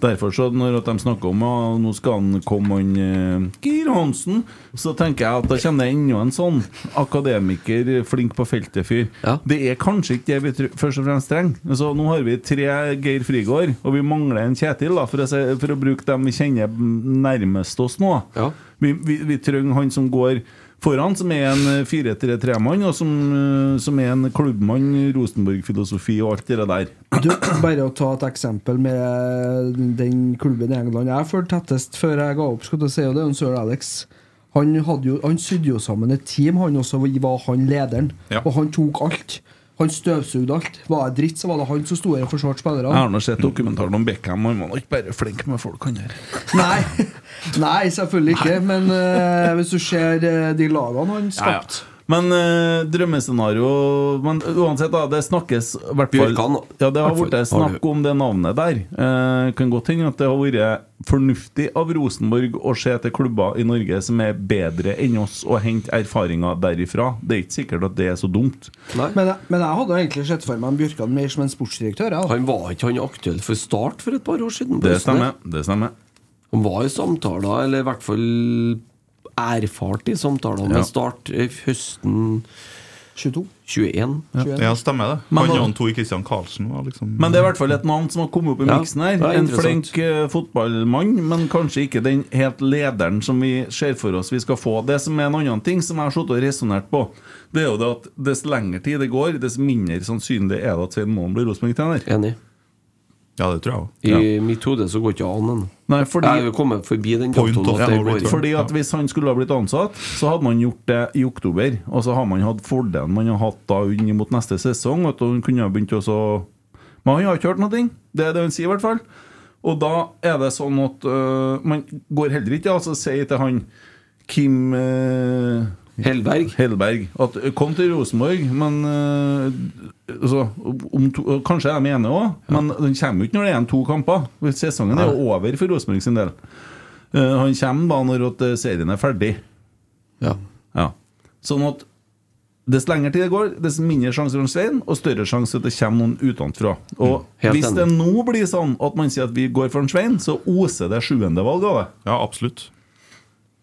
Derfor så når de snakker om at nå skal han komme han uh, Geir Hansen, så tenker jeg at da kommer det enda en sånn akademiker, flink på feltet-fyr. Det er kanskje ikke det vi først og fremst trenger. Altså, nå har vi tre Geir Frigård, og vi mangler en Kjetil, da, for, å se, for å bruke dem vi kjenner nærmest oss nå. Vi, vi, vi trenger han som går foran, som er en 4-3-3-mann, og som, eh, som er en klubbmann, Rosenborg-filosofi og alt det der. Du, bare å ta et eksempel med den klubben i England jeg fulgte tettest før jeg ga opp, skal du si, og det er Sir Alex. Han, hadde jo, han sydde jo sammen et team, han også var han lederen. Ja. Og han tok alt. Han støvsugde alt. Var det dritt, så var det han som sto her og forsvarte spillerne. Jeg har nå sett dokumentaren om Beckham, han var ikke bare flink med folk, han der. [LAUGHS] Nei, Nei selvfølgelig ikke. Men uh, hvis du ser eh, de lagene han skapte Men eh, drømmescenario Men uansett, da. Det snakkes i hvert fall Bjørkan, Ja, det har vært snakk om det navnet der. Eh, kan godt hende at det har vært fornuftig av Rosenborg å se til klubber i Norge som er bedre enn oss, og hente erfaringer derifra. Det er ikke sikkert at det er så dumt. Men, jeg- men jeg hadde egentlig sett for meg en Bjørkan mer som en sportsdirektør. Ja. Han var ikke han aktuell for Start for et par år siden? Det stemmer. det stemmer Han var i samtaler, eller i hvert fall erfart i samtaler Ja. med Start eh, høsten 22. 21. Ja, stemmer det. Men Han Tor Christian Karlsen var liksom Men det er i hvert fall et navn som har kommet opp i Ja, miksen her. er En flink eh, fotballmann, men kanskje ikke den helt lederen som vi ser for oss vi skal få. Det som er en annen ting som jeg har sittet og resonnert på, det er jo det at dess lengre tid det går, dess mindre sannsynlig er det at Svein Målen blir Rosenborg-trener. Enig. Ja, det tror jeg òg. I mitt hode så går ikke an ennå. Nei, fordi- Jeg er kommet forbi den datoen. Fordi at Hvis han skulle ha blitt ansatt, så hadde man gjort det i oktober. Og så har man hatt fordelen man har hatt da inn mot neste sesong. At han kunne ha begynt også Men han har ikke hørt noe. Det er det han sier, i hvert fall. Og da er det sånn at uh, man går heller ikke altså sier til han Kim uh, Hellberg. Hellberg at kom til Rosenborg, men øh, altså, om to, Kanskje er de ene òg, men den kommer jo ikke når det er en to kamper. Sesongen er jo over for Rosenborg sin del. Uh, han kommer da når at eh, serien er ferdig. Ja. Ja. Sånn at dess lengre tid det går, dess mindre sjanse for Svein, og større sjanse at det kommer noen utenfra. Og mm, hvis enig. det nå blir sånn at man sier at vi går for en Svein, så oser det sjuende valget av det. Ja, absolutt.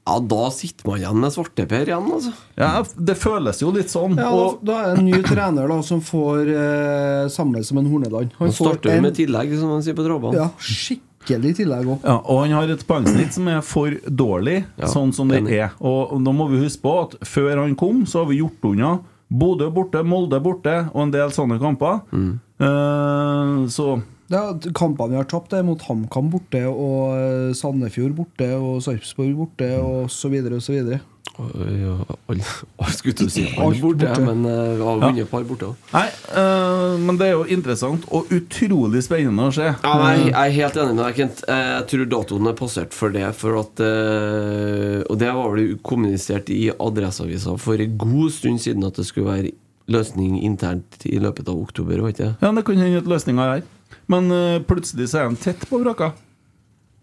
Ja, da sitter man igjen med svarteper igjen, altså. Ja, det føles jo litt sånn. Ja, og da, da er det en ny trener da som får eh, samme som en Horneland. Han starter jo en- med tillegg, som man sier på Drabban. Ja, skikkelig tillegg òg. Ja, og han har et poengsnitt som er for dårlig, Ja, sånn som det enig. er. Og, og da må vi huske på at før han kom, så har vi gjort unna Bodø borte, Molde borte og en del sånne kamper. Mm. Eh, så kampene vi har tapt, er mot HamKam borte, og eh, Sandefjord borte, og Sarpsborg borte, og så videre og så videre. Ja, jeg skulle til å si alle Alt borte, men uh, vi har vunnet et par borte òg. Nei, eh, men det er jo interessant og utrolig spennende å se. Ja, nei, jeg er helt enig med deg, Kent. Eh, Jeg tror datoen er passert for det. For at, uh, og det var vel kommunisert i Adresseavisa for en god stund siden at det skulle være løsning internt i løpet av oktober. Var ikke det? Ja, det kan hende at løsninga er her. Men uh, plutselig så er de tett på vraka.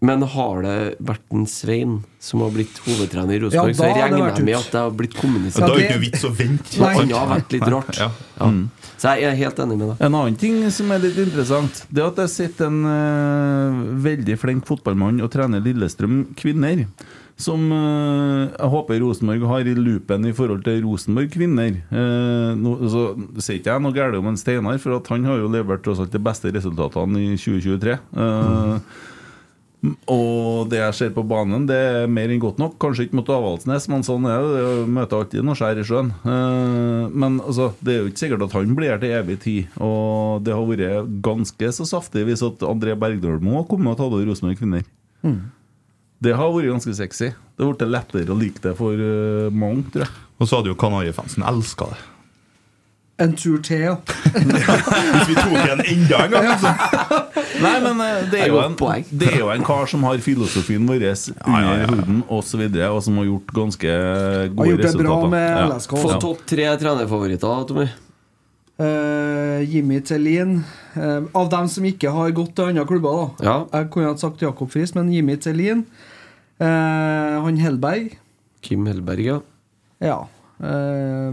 Men har det vært en Svein som har blitt hovedtrener i Rosenborg, Ja, så jeg regner jeg med at det har blitt Ja, da er det det- ikke vits å vente. Nei. Har vært litt rart. Ja. Ja. Så jeg er helt enig med deg. En annen ting som er litt interessant, Det er at jeg sitter en uh, veldig flink fotballmann og trener Lillestrøm kvinner. Som eh, jeg håper Rosenborg har i loopen i forhold til Rosenborg kvinner. Eh, nå, så sier ikke jeg noe galt om en Steinar, for han har jo levert tross alt de beste resultatene i 2023. Mm. Og det jeg ser på banen, det er mer enn godt nok. Kanskje ikke mot Avaldsnes, men sånn er det. Møter alltid noe skjær i sjøen. Eh, Men altså, det er jo ikke sikkert at han blir her til evig tid. Og det har vært ganske så saftig hvis at André Bergdølmo har kommet og tatt over Rosenborg kvinner. Det har vært ganske sexy. Det har blitt lettere å like det for uh, mange, tror jeg. Og så hadde jo Kanarifansen elska det. En tur til, ja. [LAUGHS] Hvis vi tok en enda en gang, altså. [LAUGHS] Nei, men eh, det er, jo en, det er jo en kar som har filosofien vår under huden osv., og, og som har gjort ganske Har gjort det bra resultater. med Ja. Få topp tre trenerfavoritter, Tommy. Uh, Jimmy Tellin. Uh, av dem som ikke har gått til andre klubber, da. Ja. Jeg kunne ha sagt Jakob Friis, men Jimmy Tellin. Eh, han Hellberg. Kim Hellberg, ja. Ja. Eh,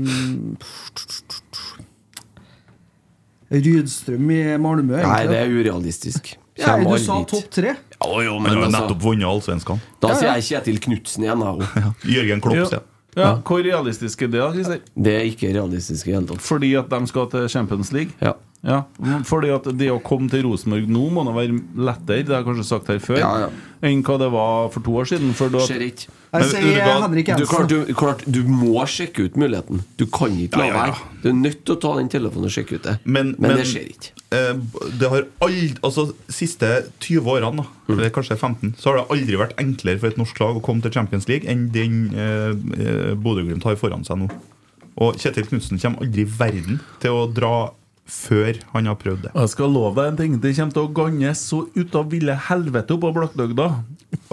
Rydstrøm i Malmö. Nei, det er urealistisk. Ja, du aldri sa topp tre. Ja, jo, Men men du har altså, nettopp vunnet Allsvenskan. Da Ja, sier jeg Kjetil Knutsen igjen. [LAUGHS] Jørgen Klopp, Ja. Ja, Hvor realistisk er det, da, Christer? Det er ikke realistisk i hele tatt. Fordi at de skal til Champions League? Ja. Ja, fordi at det å komme til Rosenborg nå må da være lettere, det har jeg kanskje sagt her før, Ja, ja. enn hva det var for to år siden. For da, Skjer ikke. Jeg sier du hva? Du, klart, du, klart, du må sjekke ut muligheten. Du kan ikke la Ja, ja, ja. være. Du er nødt til å ta den telefonen og sjekke ut det. Men, Men det skjer ikke. eh, det har aldri Altså, siste 20 årene, da, Mm. eller kanskje 15, så har det aldri vært enklere for et norsk lag å komme til Champions League enn den eh, eh, Bodø-Glimt har foran seg nå. Og Kjetil Knutsen kommer aldri i verden til å dra før han har prøvd det. Jeg skal love deg en ting, det kommer til å gange så ut av ville helvete oppå Blakkdøgda. [LAUGHS]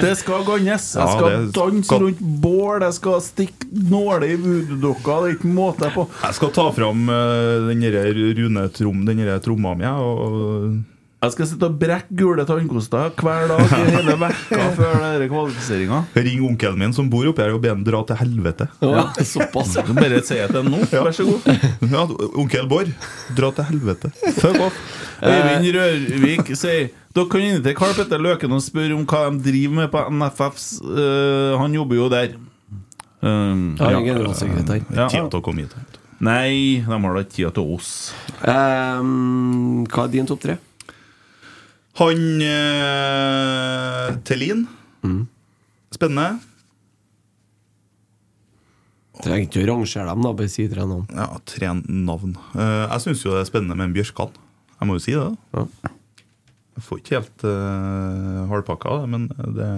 Det skal gannes. Jeg Ja, skal det danse skal- rundt bål, jeg skal stikke nåler i voodoo-dokka, det er ikke måte på. Jeg skal ta fram uh, den der Rune Trom, den der tromma mi, og Jeg skal sitte og brekke gule tannkoster hver dag i hele vekka [LAUGHS] før kvalifiseringa. ring onkelen min som bor oppi her, og be ham dra til helvete. Ja, såpass. Du Bare si det nå, vær så god. [LAUGHS] Ja, onkel Bård, dra til helvete. Fuck off. Øyvind Rørvik sier dere kan invitere Karl Petter Løken og spørre om hva de driver med på NFFs uh, Han jobber jo der. Um, Ja, generalsekretær. Ja. Tida til å komme hit. Nei, de har da ikke tida til oss. Um, hva er din topp tre? Han eh, Tellin. Spennende. Trenger ikke å rangere dem, da. Bare si tre navn. Ja, tre navn. Eh, jeg syns jo det er spennende med en Bjørkan. Jeg må jo si det. da. Ja. Jeg får ikke helt uh, halvpakka av det, men det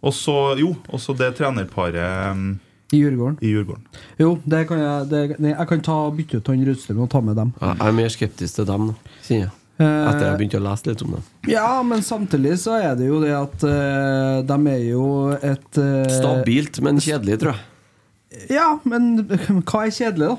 Og så, jo, også det trenerparet um, I Djurgården. i Djurgården. Jo, det kan jeg det, Jeg kan ta bytte ut han Rudstrøm og ta med dem. Jeg er mer skeptisk til dem, sier jeg. Etter jeg begynte å lese litt om det. Ja, men samtidig så er det jo det at uh, de er jo et uh, Stabilt, men kjedelig, tror jeg. Ja, men [LAUGHS] hva er kjedelig, da?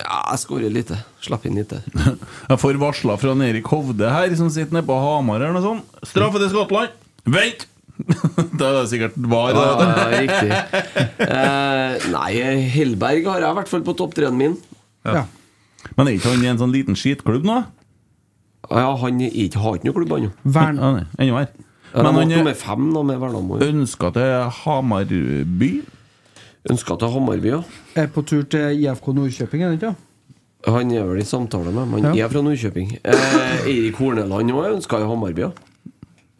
Ja, jeg skårer lite. Slapp inn litt. [LAUGHS] Jeg får varsla fra Erik Hovde her, som sitter nede på Hamar eller noe sånt. Straffe til Skottland! Vent! [LAUGHS] da er det sikkert var. Ja, ja, riktig. Uh, nei, Hellberg har jeg i hvert fall på topp tre-en min. Ja. Men er ikke han i en sånn liten skitklubb nå? Ja, han er ikke, har ikke noe klubb, ennå. Ennå. Ja, Men han er nummer fem da, med Vernamo. ønska til Hamarby. Ønska til Hamarby, ja. Er på tur til IFK Nordkjøping, er han ikke? Han er vel i samtale med men Han Ja. er fra Nordkjøping. Eh, Eirik Horneland òg ønska i Hamarby, ja.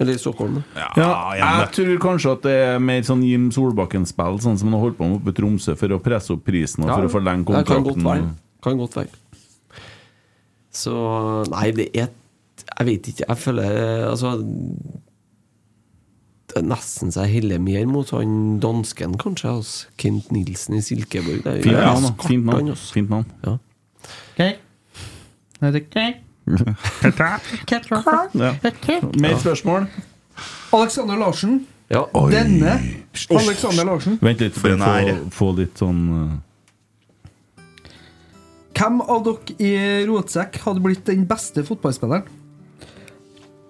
Eller i Stockholm. da. Ja, jeg tror kanskje at det er mer sånn Jim Solbakken-spill, sånn som han har holdt på med oppe i Tromsø, for å presse opp prisen og for å forlenge Det kan godt kontrakten. være. Kan godt være. Så Nei, det er Jeg vet ikke. Jeg føler Altså Det er nesten så jeg heller mer mot han dansken, kanskje. Altså. Kent Nilsen i Silkeborg. Det er Fint ja, ja, Fint navn. altså. Fint navn. Ja. Okay. Okay. Mer spørsmål? Alexander Larsen. Ja. Denne Alexander Larsen. Vent litt, For å få, få litt sånn uh, Hvem av dere i Rotsekk hadde blitt den beste fotballspilleren?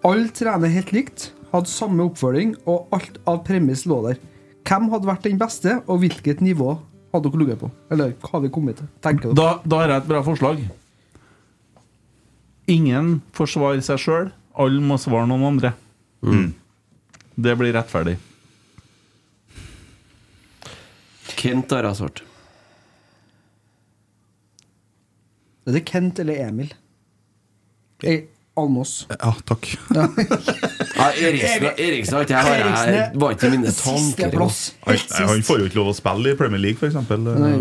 Alle trener helt likt, hadde samme oppfølging, og alt av premiss lå der. Hvem hadde vært den beste, og hvilket nivå hadde dere ligget på? Eller hva har vi kommet til? Dere? da, da har jeg et bra forslag. Ingen forsvarer seg sjøl. Alle må svare noen andre. Det blir rettferdig. Kent har jeg svart. Er det Kent eller Emil? E Almås. Ja, takk. Ja, [LAUGHS] Eriksen, Eriksen har ikke jeg har jeg var ikke i mine tanker. Han, han får jo ikke lov å spille i Premier League, f.eks.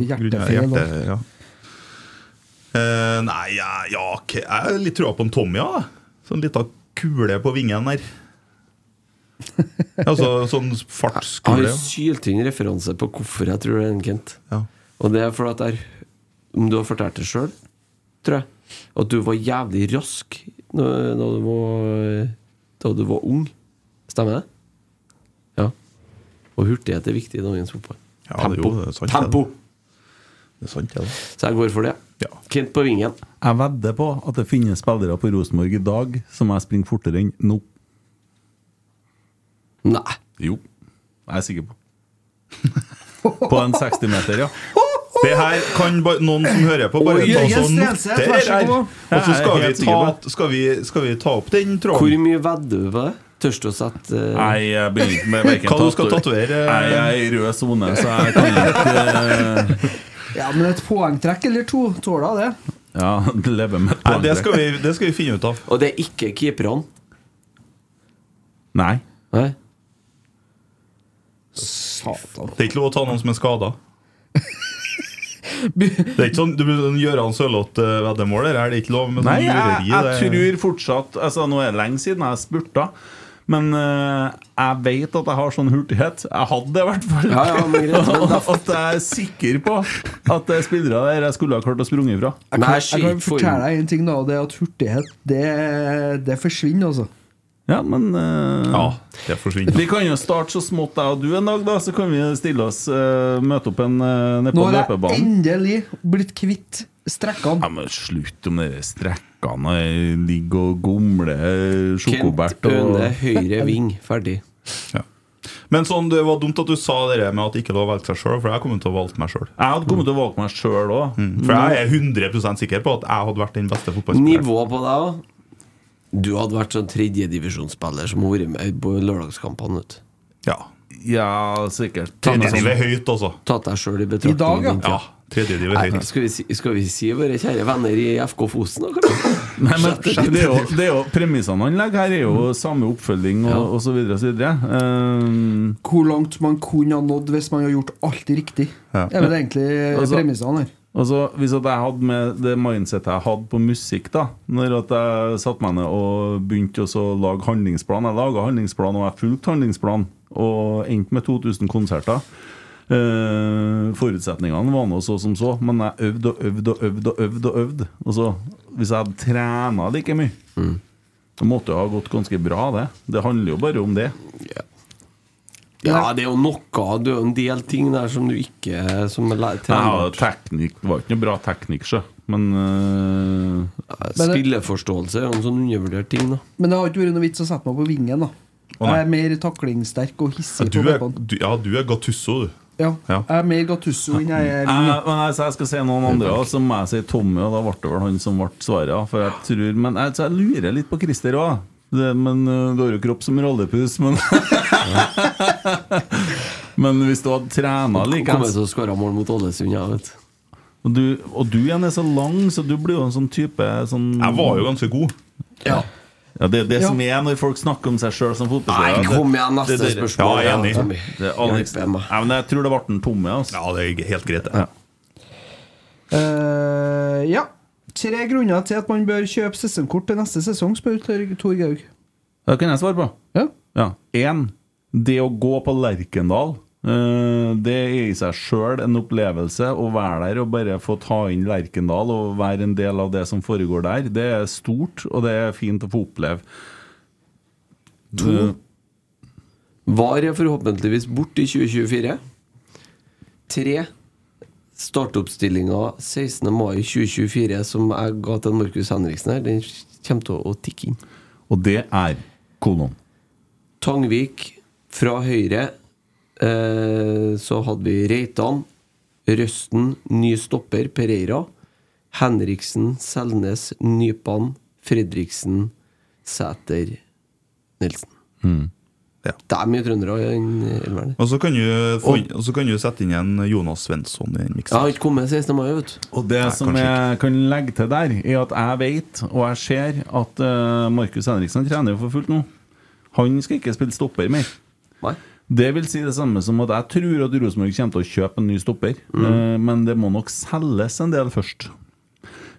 Hjertefeil, ja. Eh, nei, ja, ja, jeg har litt trua på en Tommy. Ja. Sånn lita kule på vingen der. altså [LAUGHS] sånn Jeg har sylt inn referanse på hvorfor jeg tror det er en Kent. Ja. Og det er fordi at jeg, Om du har fortalt det sjøl, tror jeg, at du var jævlig rask da, da, du var, da du var ung. Stemmer det? Ja. Og hurtighet er viktig i dagens fotball. Ja, det er det er sant. Tempo! Det er sant, ja. Så jeg går for det. Ja. Kent på vingen. Jeg vedder på at det finnes spillere på Rosenborg i dag som jeg springer fortere enn nå. Nei. Jo, jeg er sikker på. [LAUGHS] På en 60-meter, ja. [LAUGHS] Det her kan noen som hører på, bare ta sånn noter her. Og så skal vi, ta, skal, vi, skal vi ta opp den tråden. Hvor mye vedder du på det? Tør du å sette uh... Nei, jeg begynner ikke med verken Hva du skal tatovere? Nei, jeg er i rød sone, så jeg kan ikke uh... Ja, men et poengtrekk eller to tåler det. Ja, lever med et Nei, det skal, vi, det skal vi finne ut av. Og det er ikke keeperne? Nei. Nei? Satan. Det er ikke lov å ta noen som er skada. Det er ikke sånn du gjør han Sørloth-veddemål der. Er det ikke lov med Nei, sånn jeg, lureri? jeg Det- tror fortsatt altså Nå er det lenge siden jeg spurta, men eh, jeg vet at jeg har sånn hurtighet. Jeg hadde det i hvert fall. Ja, ja, men greit, men [LAUGHS] at jeg er sikker på at det er spillere der jeg skulle ha klart å sprunge ifra. Jeg kan, jeg kan fortelle deg en ting, da. Det er at hurtighet, det, det forsvinner, altså. Ja, men uh, Ja, det forsvinner. Vi kan jo starte så smått, jeg og du, en dag, da. Så kan vi stille oss, uh, møte opp en uh, nede Nå har jeg endelig blitt kvitt strekkene. Ja, men Slutt om de strekkene. Jeg ligger og gomler Kent sjokobert Øne, og høyre [LAUGHS] ving. Ferdig. Ja. Men sånn, det var dumt at du sa det med at ikke lov å velge seg sjøl, for jeg kommer til å valge meg sjøl. Jeg hadde kommet til å valge meg sjøl òg. For jeg er 100% sikker på at jeg hadde vært den beste fotballspilleren. Nivået på deg òg? Du hadde vært sånn tredjedivisjonsspiller som har vært med på lørdagskampene. vet. Ja. Ja, sikkert. Tredjediv er høyt, altså. Tatt deg sjøl i I dag, ja. Ja, tredjediv er høyt. skal, vi si, skal vi si våre kjære venner i FK Fosen, da? [LAUGHS] Nei, men det er jo, det er jo Premissene han legger her, er jo samme oppfølging og, Ja. og så videre og så videre. Um, Hvor langt man kunne ha nådd hvis man har gjort alt riktig. Ja. Er vel egentlig Altså- premissene her. Altså, Hvis at jeg hadde med det mindsetet jeg hadde på musikk, da Når at jeg satte meg ned og begynte å lage handlingsplan Jeg laga handlingsplan, og jeg fulgte handlingsplan, og endte med 2000 konserter. Uh, forutsetningene var nå så som så, men jeg øvde og øvde og øvde. Og øvde og øvde Og så, Hvis jeg hadde trena like mye, så måtte det ha gått ganske bra, det. Det handler jo bare om det. Ja, det er jo noe Det er jo en del ting der som du ikke Som er læ- Ja, teknikk, det var ikke noe bra teknikk, sjø. Men eh, Spilleforståelse er jo en sånn undervurdert ting, da. Men det har ikke vært noe vits å sette meg på vingen. da Å, nei. Jeg er mer taklingssterk og Ja, hissig. du på er, du, ja, du er Gattusso, du. Ja, Ja. Jeg er mer Gattusso enn jeg er Jeg, men jeg, så jeg skal si noen andre, og så må jeg si Tommy, og da ble det vel han som ble svaret. For jeg tror, men jeg, så jeg lurer litt på Christer òg. Men øh, du har jo kropp som rallepus, men [LAUGHS] Men hvis du hadde trena Kommer til å skåre mål mot Ålesund, jeg, vet og, du- og du igjen er så lang, så du blir jo en sånn type sånn, Jeg var jo ganske god. Ja. Ja, Det er det Ja. som er når folk snakker om seg sjøl som fotballspiller. Nei, kom igjen, neste det- det- spørsmål. Ja, jeg er enig. Ja, Det er Alex. Nei, men jeg tror det ble en tomme. Altså. Ja, det er helt greit, det. Ja. Uh, ja. Tre grunner til at man bør kjøpe sesongkort til neste sesong, spør Tor- Gaug. Det kan jeg svare på. Ja. Ja. En, det å gå på Lerkendal. eh, det er i seg sjøl en opplevelse å være der og bare få ta inn Lerkendal og være en del av det som foregår der. Det er stort, og det er fint å få oppleve. To. VAR er forhåpentligvis borte i 2024. Tre. Startoppstillinga 16. mai 2024 som jeg ga til Markus Henriksen her, den kommer til å tikke inn. Og det er kolon. Tangvik fra høyre. Eh, så hadde vi Reitan, Røsten, ny stopper, Pereira. Henriksen, Selnes, Nypan, Fredriksen, Sæter, Nilsen. Ja. Det er mye trøndere elveren. Og så kan du, og så kan du sette inn en Jonas Svensson i den Jeg har ikke kommet 16. mai, vet du. Og det Nei, som jeg kan legge til der, er at jeg vet, og jeg ser, at uh, Markus Henriksen trener jo for fullt nå. Han skal ikke spille stopper mer. Nei. Det vil si det samme som at jeg tror at Rosenborg kommer til å kjøpe en ny stopper, eh, men det må nok selges en del først.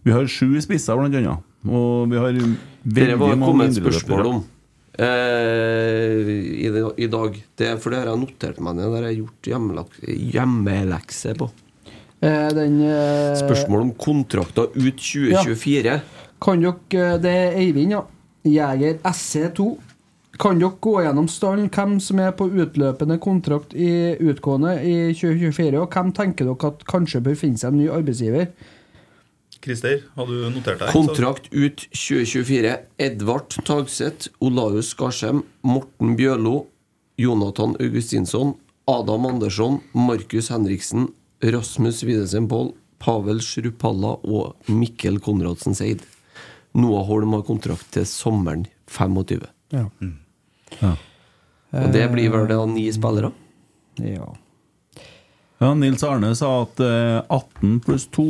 Vi har sju spisser, blant annet. Og vi har veldig mange Det var kommet et spørsmål om eh, i, i dag. Det, for det har jeg notert meg ned. Det har jeg gjort hjemmelak- hjemmelekse på. Eh, den eh, Spørsmål om kontrakter ut 2024. Kan dere Det er Eivind, ja. Jeger SC2. Kan dere gå gjennom stallen hvem som er på utløpende kontrakt i utgående i 2024, og hvem tenker dere at kanskje bør finne seg en ny arbeidsgiver? Christer, har du notert deg? Kontrakt ut 2024. Edvard Tagseth, Olaus Skarsheim, Morten Bjørlo, Jonathan Augustinsson, Adam Andersson, Markus Henriksen, Rasmus Widesen Paul, Pavel Shrupalla og Mikkel Konradsen Seid. Noah Holm har kontrakt til sommeren 25. Ja. Og det blir vel da ni spillere? Ja. Ja, Nils Arne sa at eh, 18 pluss 2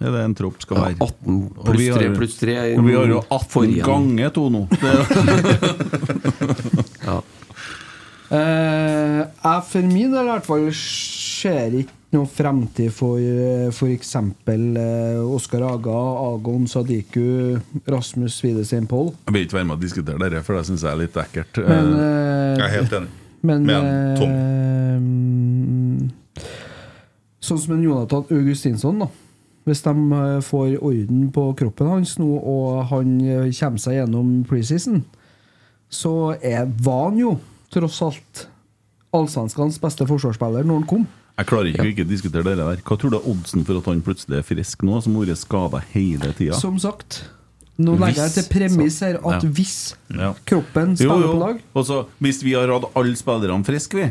er det en tropp skal Ja, være. 18 pluss 3 pluss 3 er Og vi har jo 18 forrige. ganger 2 nå. [LAUGHS] Ja. Eh, jeg for min del i hvert fall ser ikke noe fremtid for f.eks. Eh, Oskar Aga, Agon Sadiku, Rasmus Widesheim Poll. jeg vil ikke være med og diskutere dette, for det syns jeg er litt ekkelt. Men, Eh, eh, Jeg er helt enig. Men men Tom. eh, Sånn som en Jonathan Augustinsson, da. Hvis de eh, får orden på kroppen hans nå, og han eh, kommer seg gjennom preseason, så er, var han jo tross alt allsvenskenes beste forsvarsspiller når han kom. jeg klarer ikke å ikke diskutere det der. Hva tror du er oddsen for at han plutselig er frisk nå, som har vært skada hele tida? Som sagt. Nå legger jeg til premiss her at ja. hvis Ja. kroppen spiller jo. på lag Og så, hvis vi har hatt alle spillerne friske, vi,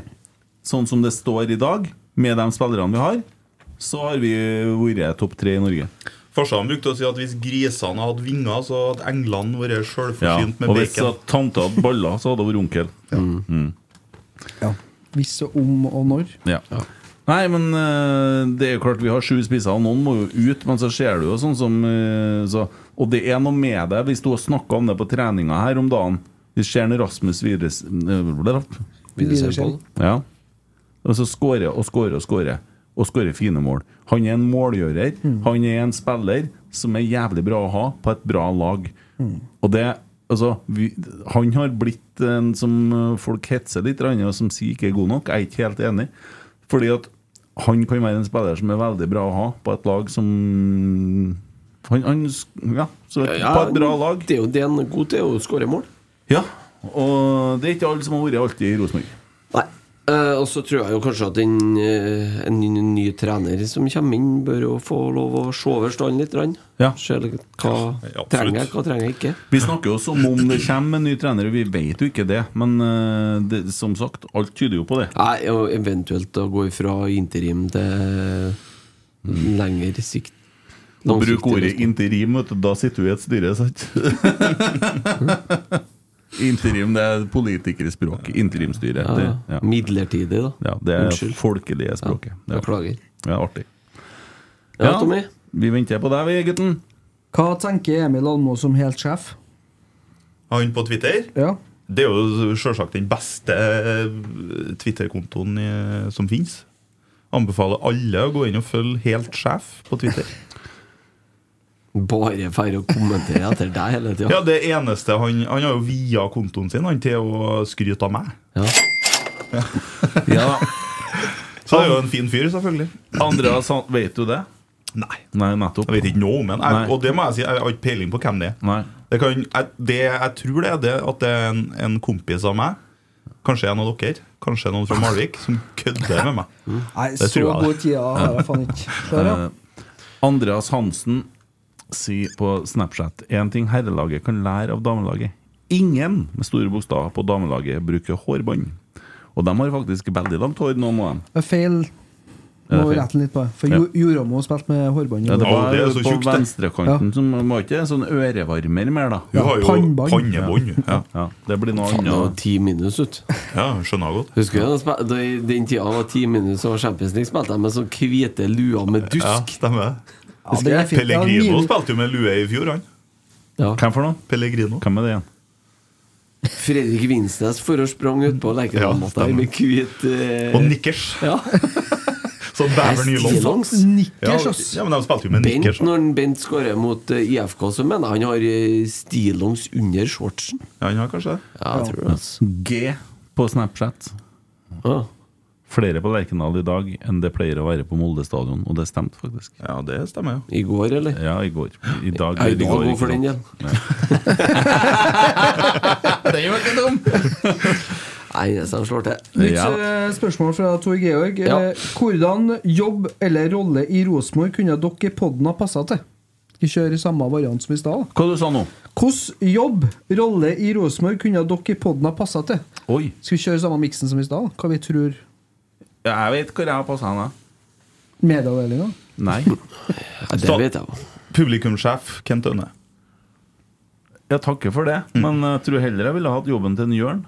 sånn som det står i dag, med de spillerne vi har, så har vi vært topp tre i Norge. Farsan brukte å si at hvis grisene hadde vinger, så hadde englene vært Ja. med bacon. Og hvis bacon. tante hadde baller, så hadde hun vært onkel. Mm. ja. Hvis og om og når. Ja. Nei, men eh, det er jo klart vi har sju spisser, og noen må jo ut. Men så ser du jo sånn som eh, så, Og det er noe med det, hvis du har snakka om det på treninga her om dagen Vi ser Rasmus Vidres Paul. Ja. Og så skårer og skårer og skårer. Og skårer fine mål. Han er en målgjører. Han er en spiller som er jævlig bra å ha på et bra lag. Og det Altså, vi, han har blitt en som folk hetser litt, og som sier ikke er god nok. Jeg er ikke helt enig. Fordi at han kan være en spiller som er veldig bra å ha på et lag som han, han, Ja, så et, Ja, på et bra lag. Det er jo det han er god til, å skåre mål. Ja, og det er ikke alle som har vært alltid i Rosenborg. Nei. Eh, og så tror jeg jo kanskje at en, eh, en ny, ny trener som kommer inn, bør jo få lov å se over stallen litt. grann. Ja. Se hva ja, trenger jeg, hva trenger jeg ikke. Vi snakker jo som om det kommer en ny trener, vi vet jo ikke det. Men eh, det, som sagt, alt tyder jo på det. Nei, og eventuelt å gå fra interim til lengre sikt. Å Langsiktig bruke ordet interim, vet du, da sitter du i et styre, sant? [LAUGHS] [LAUGHS] interim, det er politikerspråk. Interimstyre. ja, Det, ja. Midlertidig, da. ja, det er Unnskyld. folkelige språket. Ja. Beklager. Ja, artig. Ja, Tommy? Vi venter på deg, vi, gutten. Hva tenker Emil Almo som helt sjef? Han på Twitter Ja. Det er jo selvsagt den beste eh, Twitter-kontoen som finnes. Anbefaler alle å gå inn og følge Helt sjef på Twitter. Bare for å kommentere etter deg hele tida. Ja, det eneste Han, han har jo via kontoen sin han, til å skryte av meg. Ja. [LAUGHS] Ja. Så det er jo en fin fyr, selvfølgelig. Andreas, vet du det? Nei. Nei, nettopp. Jeg vet ikke noe om ham. Og det må jeg si, jeg har ikke peiling på hvem det er. Nei. Det kan, jeg, det, jeg tror det er det at det er en, en kompis av meg, kanskje en av dere, kanskje noen fra Malvik, som kødder med meg. Nei, så god tida har jeg faen ikke. Eh, Andreas Hansen sier på Snapchat En ting herrelaget kan lære av damelaget. Ingen med store bokstaver på damelaget bruker hårbånd. Og de har faktisk veldig langt hår, noen av dem. Feil. Må rette litt på. For Ja. Jo- Joramo spilte med hårbånd. Ja, det var det er så på tjukt, det. venstrekanten som var ikke sånn ørevarmer mer, da. Ja, har jo pannebånd. pannebånd. Ja. Ja, det blir noe Faen, det var annet. ti minus ut. ja, skjønner jeg godt. Husker du da da den tida var ti minus og Champions League spilte jeg med sånn hvite luer med dusk. Ja, stemmer er. Ja, Pellegrino min- spilte jo med lue i fjor, han. Ja. Hvem for noe? Pellegrino. Hvem er det igjen? Fredrik Vinsnes for å sprang utpå Lerkendal-matta stemmer. med hvit uh... Og nikkers. Ja. [LAUGHS] Sånn bæver nylons. Ja, Nikkers, ass. ja, men de spilte jo med Bent, nikkers. når Bent skårer mot uh, IFK, så mener jeg han har eh, stillongs under shortsen. Ja, han har kanskje det. Ja, jeg tror det. Altså. G på Snapchat. Ja. Flere på Lerkendal i dag enn det pleier å være på Molde stadion, og det stemte faktisk. Ja, det stemmer, ja. I går, eller? Ja, i går. I dag, Ja, i eller går, går ikke for den igjen. Den var ikke dum! Nei, det er slår til. Nytt Ja. eh, spørsmål fra Tor Georg. Ja. Eh, Hvordan jobb eller rolle i Rosenborg kunne dere i podden ha passa til? Skal vi kjøre i samme variant som i stad? Hva du sa nå? Hvordan jobb, rolle i Rosenborg kunne dere i podden ha passa til? Oi. Skal vi kjøre samme miksen som i stad? Hva vi tror jeg vet hvor jeg har passa henne. Medieavdelinga? Nei. det vet jeg. Publikumssjef Kent Aune. Jeg takker for det, men jeg tror heller jeg ville hatt jobben til en Jørn.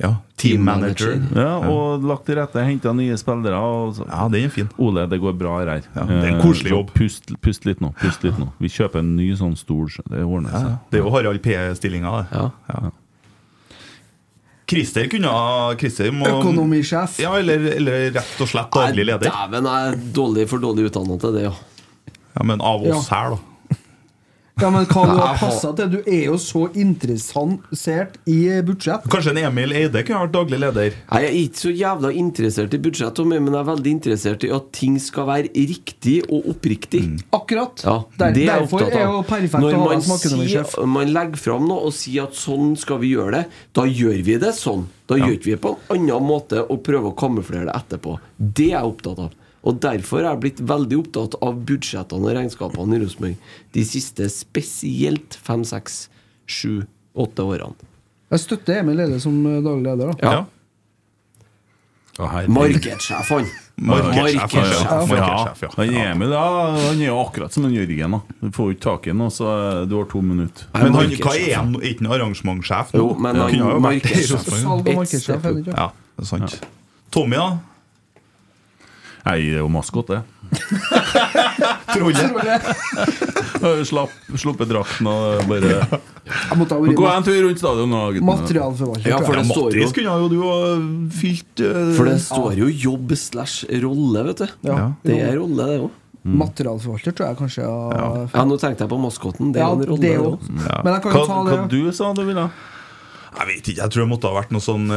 Ja, Team manager. Ja, og lagt til rette, henta nye spillere. Og så. Ja, den er fin. Ole, det går bra her. Ja, det er en koselig Eh, jobb. Pust, pust litt nå. Pust litt nå. Vi kjøper en ny sånn stol. Det ordner seg. Det er jo Harald P-stillinga, det. Ja. Christer kunne ha Christer må, Økonomisjef. Ja, eller, eller rett og slett daglig leder. Dæven, jeg er dårlig, for dårlig utdanna til det, ja. Ja, Men av oss Ja. her, da. Ja, men hva du har passa til? Du er jo så interessert i budsjett. Kanskje en Emil Eide kunne vært daglig leder? Nei, Jeg er ikke så jævla interessert i budsjett, men jeg er veldig interessert i at ting skal være riktig og oppriktig. Akkurat. Ja, Der, det jeg derfor er jo perfekt Når å ha en deg Når Man legger fram noe og sier at sånn skal vi gjøre det. Da gjør vi det sånn. Da gjør vi det på en annen måte og prøver å kamuflere det etterpå. Det er jeg opptatt av. Og Derfor er jeg blitt veldig opptatt av budsjettene og regnskapene i Rosenborg de siste spesielt fem, seks, sju, åtte årene. Jeg støtter Emil Lede som eh, daglig leder. da Ja. Å. Markedssjef, han. Markedssjef, ja. Ja, ja. Han Emil ja, han er jo akkurat som en Jørgen. da Du får ikke tak i ham, så eh, du har to minutter. Men han, hva er han? Ikke noen arrangementssjef? Jo, men han [LAUGHS] er jo markedssjef. Ja, det er sant. Tommy, da? Nei, det er jo maskot, det. [LAUGHS] Trollet? [LAUGHS] Slapp, sluppet drakten og bare Gå en tur rundt stadion nå, gutten. materialforvalter. Ja, for det står jo kunne jo du ha fylt eh, For det står jo jobb slash rolle, vet du. Ja. Det er rolle, det òg. Materialforvalter tror jeg kanskje ja. Ja, nå tenkte jeg på maskoten. Det er Ja, en rolle, det det òg. kan Hva, hva du sa du ville? Jeg vet ikke, jeg tror det måtte ha vært noe sånn,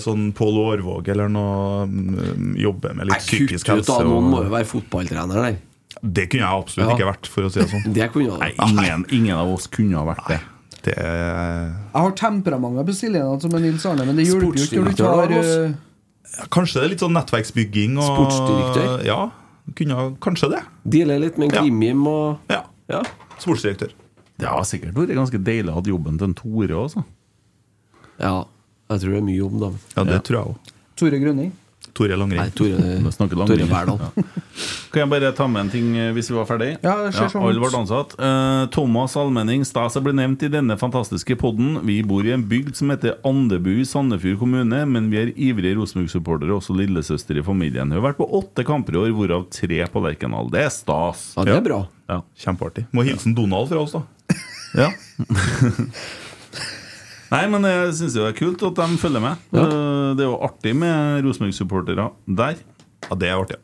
sånn Pål Aarvåg eller noe mm, Jobbe med litt psykisk Kutt ut, helse. da. Noen må jo være fotballtrener der. det kunne jeg absolutt Ja. ikke vært, for å si det sånn. Det kunne Nei, ingen, ingen av oss kunne ha vært det. Det er, Jeg har temperamentet på stillingene som er Nils Arne, men det hjelper jo ikke når du tar eh, ja, kanskje det er litt sånn nettverksbygging og Sportsdirektør? Ja, kunne, kanskje det. Deale litt med Ja. Grimhjem og Ja. Ja. Sportsdirektør. Det har sikkert vært ganske deilig å ha jobben til en Tore også. Ja. Jeg tror det er mye jobb, da. Ja, det Ja. tror jeg òg. Tore Grønning. Tore Nei, Langrenn. Tore, Vi snakker. Tore Berdal. [LAUGHS] Kan jeg bare ta med en ting eh, hvis vi var ferdig? Ja, det ser sånn Alle ut. ble ansatt. Uh, Thomas Almenning Stase ble nevnt i denne fantastiske podden. Vi bor i en bygd som heter Andebu i Sandefjord kommune, men vi er ivrige Rosenborg-supportere, også lillesøster i familien. Hun har vært på åtte kamper i år, hvorav tre på Lerkendal. Det er stas. Ja, det er bra. Ja. Kjempeartig. Må hilse Donald fra oss, da. Ja. [LAUGHS] Nei, men jeg syns det er kult at de følger med. Ja. Det er jo artig med Rosenborg-supportere der. Ja, det er artig.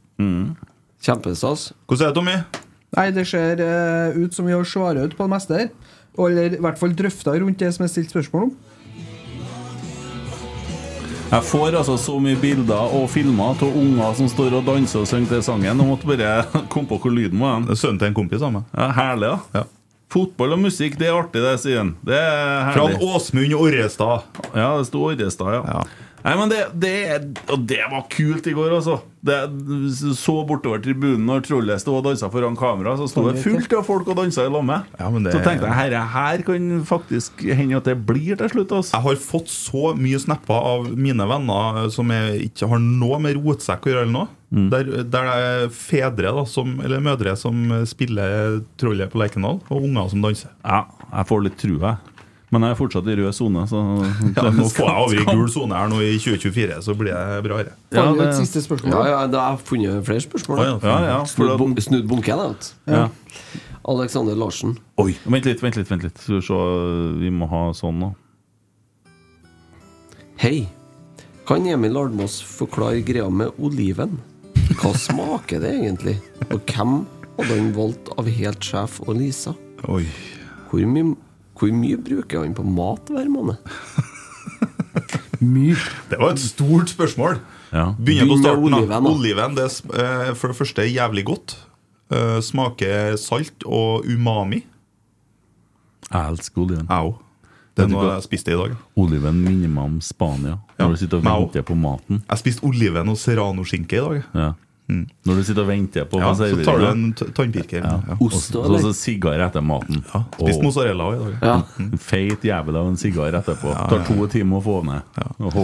Kjempestas. Hvordan er det, Tommy? Nei, det ser eh, ut som vi har svara ut på det meste her. Eller i hvert fall drøfta rundt det som er stilt spørsmål om. Jeg får altså så mye bilder og filmer av unger som står og danser og synger til sangen. Og måtte bare [LAUGHS] komme på hvor lyden var. Sønnen til en kompis av meg. Ja, herlig, da. Ja. Fotball og musikk, det er artig, det, sier han. Det er Fra herlig. Åsmund Orrestad. Ja, det sto Orrestad, ja. Ja. Nei, men det, det, og det var kult i går, altså. Det, så bortover tribunen når trollet sto og dansa foran kamera, så sto det fullt av folk og dansa i lag med. Ja, det- Så tenkte jeg herre, her kan faktisk hende at det blir til slutt. Altså. Jeg har fått så mye snapper av mine venner som jeg ikke har noe med rotsekk å gjøre. eller noe der, der det er fedre da, som, eller mødre som spiller Trollet på Lerkendal, og unger som danser. Ja, jeg får litt trua, jeg. Men jeg er fortsatt i rød sone, så [LAUGHS] Ja, nå får jeg over i gul sone her nå i 2024, så blir det bra. Her. Ja, det- et siste spørsmål? Ja, ja, da har jeg funnet flere spørsmål. Ja. Ja, ja. Snudd, bun snudd bunken, jeg. ja. Alexander Larsen. Oi, vent litt, vent litt. vent litt Skal vi se, Vi må ha sånn nå. Hei. Kan Emil Ardmås forklare greia med oliven? Hva smaker det egentlig? Og hvem hadde han valgt av helt sjef og Lisa? Oi. Hvor mye, hvor mye bruker han på mat hver måned? [LAUGHS] mye. Det var et stort spørsmål. Ja. Begynner på starten. oliven. Oliven det er eh, for det første jævlig godt. Eh, smaker salt og umami. Jeg elsker oliven. Au. Det er noe jeg spiste i dag. Oliven minner meg om Spania. Ja, Når du sitter og venter på maten. Jeg spiste oliven og serranoskinke i dag. Ja. Når du sitter og venter på Ja, så tar du en tannpirker. Ja. Ja. Og Ost så og så sigar etter maten. Ja, spist mozzarella i dag. Ja. en Feit jævel av en sigar etterpå. Tar to timer å få ned. Åh.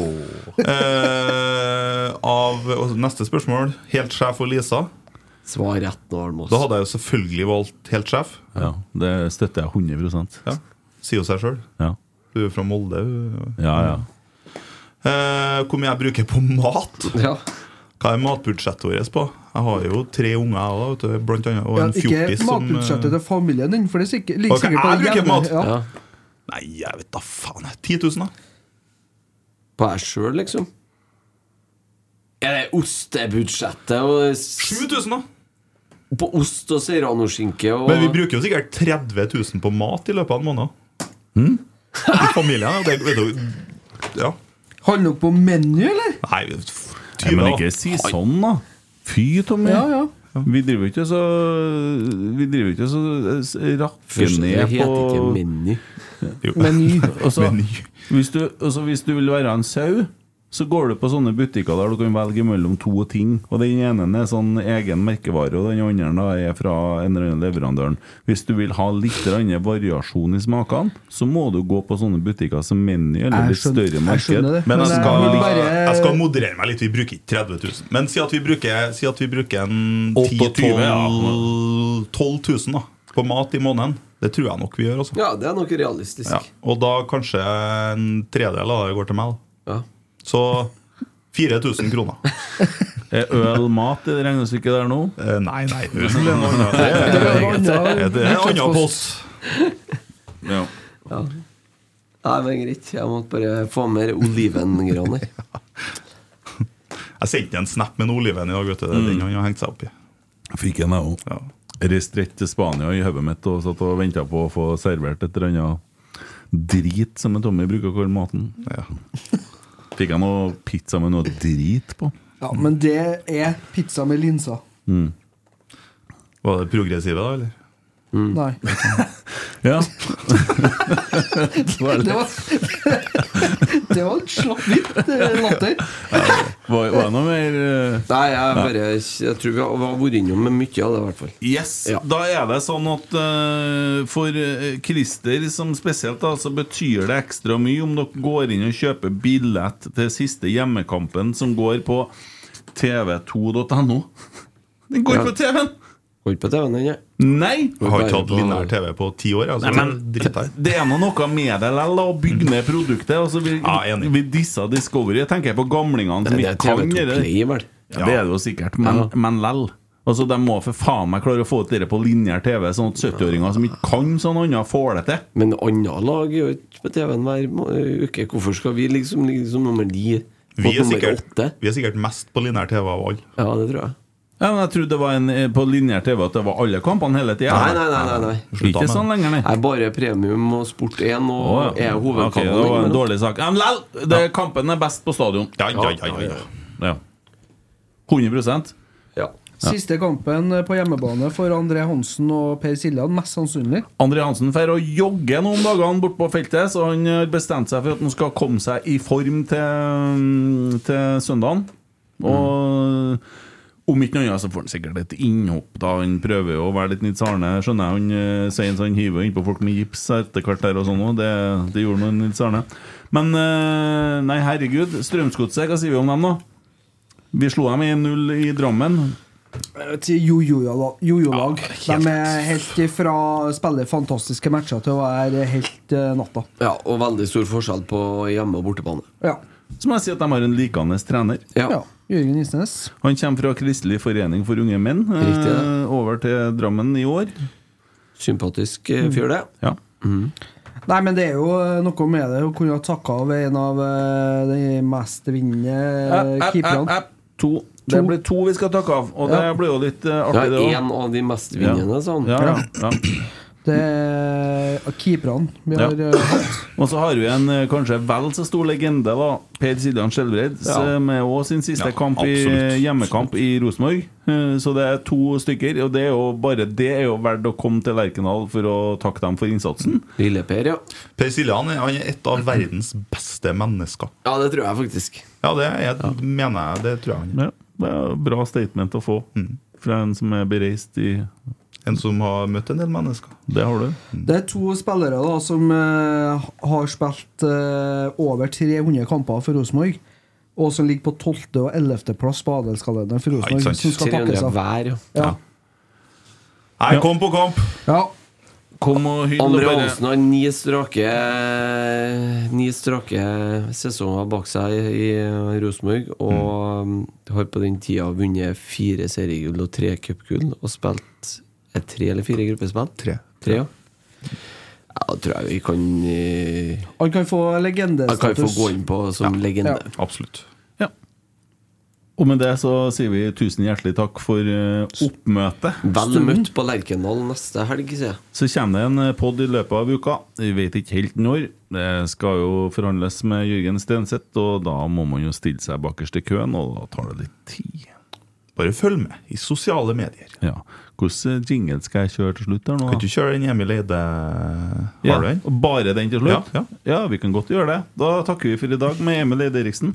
Eh, av Neste spørsmål. Helt sjef og Lisa. Svar rett nå, Almås. Da hadde jeg jo selvfølgelig valgt helt sjef. Ja, Det støtter jeg 100 Ja, Sier jo seg sjøl. Ja, Du er fra Molde. ja. ja. Eh, hvor mye jeg bruker på mat? Ja. Hva er matbudsjettet vårt på? Jeg har jo tre unger, jeg også, vet blant annet, og Ja, en fjortis som Ikke matbudsjettet til familien din, for det er sikkert, ligger Ok, sikkert på jeg hjemme. mat. Ja. ja. Nei, jeg vet da faen. jeg. 10 000, da. På deg sjøl, liksom? Er det ostebudsjettet og 7000, da. På ost og serranoskinke og Men vi bruker jo sikkert 30 000 på mat i løpet av en måned. I familien. Det, vet du, ja. Handler dere på menu, eller? Nei, 20 men ikke si sånn, da. Fy, Tommy. Ja, ja. Vi driver ikke så Vi driver ikke så s- ned på det heter ikke på meny. Meny. [LAUGHS] Og så- Meny. hvis, du, altså, hvis du vil være en sau, så går du på sånne butikker der du kan velge mellom to ting. Og Den ene er sånn egen merkevare, og den andre da er fra en eller annen leverandøren. Hvis du vil ha litt variasjon i smakene, så må du gå på sånne butikker som Meny eller litt skjønner- større marked. Jeg. Men jeg skal, jeg bare- jeg skal moderere meg litt. Vi bruker ikke 30 000. Men si at vi bruker, si at vi bruker en 10 ja. 12 12 000 da, på mat i måneden. Det tror jeg nok vi gjør. Også. Ja, det er nok realistisk. Ja. Og da kanskje en tredel av det går til meg. da. Ja. Så 4000 kroner. [LAUGHS] Er øl mat i det regnestykket der nå? Eh, nei, nei. Det er noe annet. Det en annen post. Ja. Nei, men greit. Jeg måtte bare få mer olivengraner. [LAUGHS] Jeg sendte en snap med en oliven i dag. vet du. Det er den han har hengt seg opp i. Fikk en, jeg òg. Ja. Reiste rett til Spania i hodet mitt og satt og venta på å få servert et eller annet drit, som en Tommy bruker å kalle maten. Ja. Fikk jeg noe pizza med noe drit på? Ja, men det er pizza med linser. Var det progressive, da? eller? Nei. [LAUGHS] Ja. [LAUGHS] Det var, [LAUGHS] det var en slapp vidt eh, latter. Var, var det noe mer eh, Nei, jeg bare Jeg tror vi har vi har vært innom med mye av det, i hvert fall. Yes, Ja. da er det sånn at uh, for Christer som spesielt da, så betyr det ekstra mye om dere går inn og kjøper billett til siste hjemmekampen som går på tv2.no. Den går Ja. på TV-en! Går på TV-en, den, jeg. Nei! Jeg har ikke hatt lineær TV på ti år. Altså. Nei, men. Det er nå noe med det likevel, å bygge ned produktet. Altså, vi, Ja, enig. vi dissa Discovery. Jeg tenker på gamlingene som Det ikke kan TV2 det. Play. Ja, det er det jo sikkert, men, Ja. men lell. Altså, De må for faen meg klare å få ut det på lineær TV, sånn at 70-åringer som ikke kan sånn annet, får det til. Men andre lag er jo ikke på TV-en hver uke. Hvorfor skal vi liksom ligge som nummer ni? Vi er, sikkert, vi er sikkert mest på lineær TV av alle. Ja, det tror jeg. Ja, men Jeg trodde det var en, eh, på lineær TV at det var alle kampene hele tida. Nei, nei, nei. nei, nei. Ikke sånn lenger, nei. Jeg er bare premium og Sport 1 og oh, ja. er Ok, Okay, det var en dårlig sak. Men lell! ja. Kampen er best på stadion. Ja, ja, ja, ja, ja. Ja. 100 Ja. Siste kampen på hjemmebane for André Hansen og Per Siljan, mest sannsynlig. André Hansen får å jogge noen dager bort på feltet, så han har bestemt seg for at han skal komme seg i form til, til søndagen. Og om ikke noe annet så får han sikkert et innhopp. da Han prøver jo å være litt Nils Arne. Skjønner jeg Han eh, sier så han hiver jo innpå folk med gips etter hvert der og sånn òg. Det, det gjorde nå Nils Arne. Men eh, nei, herregud. Strømsgodset, hva sier vi om dem, da? Vi slo dem 1-0 i Drammen. Eh, Til jojo-lag. jojo-lag. De er helt ifra å spille fantastiske matcher til å være helt eh, natta. ja, og veldig stor forskjell på hjemme- og bortebane. Ja. Så må jeg si at de har en likende trener. Ja. ja. Jørgen Isnes. Han kommer fra Kristelig forening for unge menn. eh, Riktig, ja. over til Drammen i år. Sympatisk eh, fyr, det. Ja. Nei, men det er jo eh, noe med det å kunne takke av en av eh, de mest vinnende App, app, keeperne. To. Det blir to vi skal takke av, og det Ja. blir jo litt eh, Ja, artig, det en òg. av de mest vinnende, sånn. Ja, ja, ja. [CLEARS THROAT] Det er keeperne vi har ja. hatt. Og så har vi en eh, kanskje vel så stor legende, da. Per Siljan Skjelbred, Ja. som er også sin siste Ja, kamp i hjemmekamp i Rosenborg. Eh, Så det er to stykker, og det er jo bare det er jo verdt å komme til Lerkendal for å takke dem for innsatsen. Lille-Per, ja. Per Siljan er- han er et av verdens beste mennesker. Ja, det tror jeg faktisk. Ja, det er, mener jeg. Det tror jeg han er. Ja, det er bra statement å få fra en som er bereist i En som har møtt en del mennesker. Det har du. Det er to spillere da som uh, har spilt uh, over 300 kamper for Rosenborg. Og som ligger på 12. og 11. plass på adelskalenderen for Ja, Rosenborg. sant. som skal 300 seg. hver, ja. Ja. Nei, kom på kamp! Ja. Kom og hyll og Andre bare har ni strake Ni strake sesonger bak seg i, i Rosenborg. Og mm. har på den tida vunnet fire seriegull og tre cupgull. Og spilt er tre eller fire gruppespill? Tre. Tre, ja. Ja, tror jeg vi kan eh, Han kan få Han kan få legendestatus. gå inn på som legende. Absolutt. Ja. Og med det så sier vi tusen hjertelig takk for eh, oppmøtet. Vel møtt på Lerkendal neste helg, sier jeg. Så kommer det en pod i løpet av uka. Vi vet ikke helt når. Det skal jo forhandles med Jørgen Stenseth, og da må man jo stille seg bakerst i køen, og da tar det litt tid. Bare følg med i sosiale medier. Ja. Hvilken jingle skal jeg kjøre til slutt? her nå? Kan du kjøre den Emil Eide ja. Bare den til slutt? Ja, ja. vi kan godt gjøre det. Da takker vi for i dag med Emil Eide Eriksen.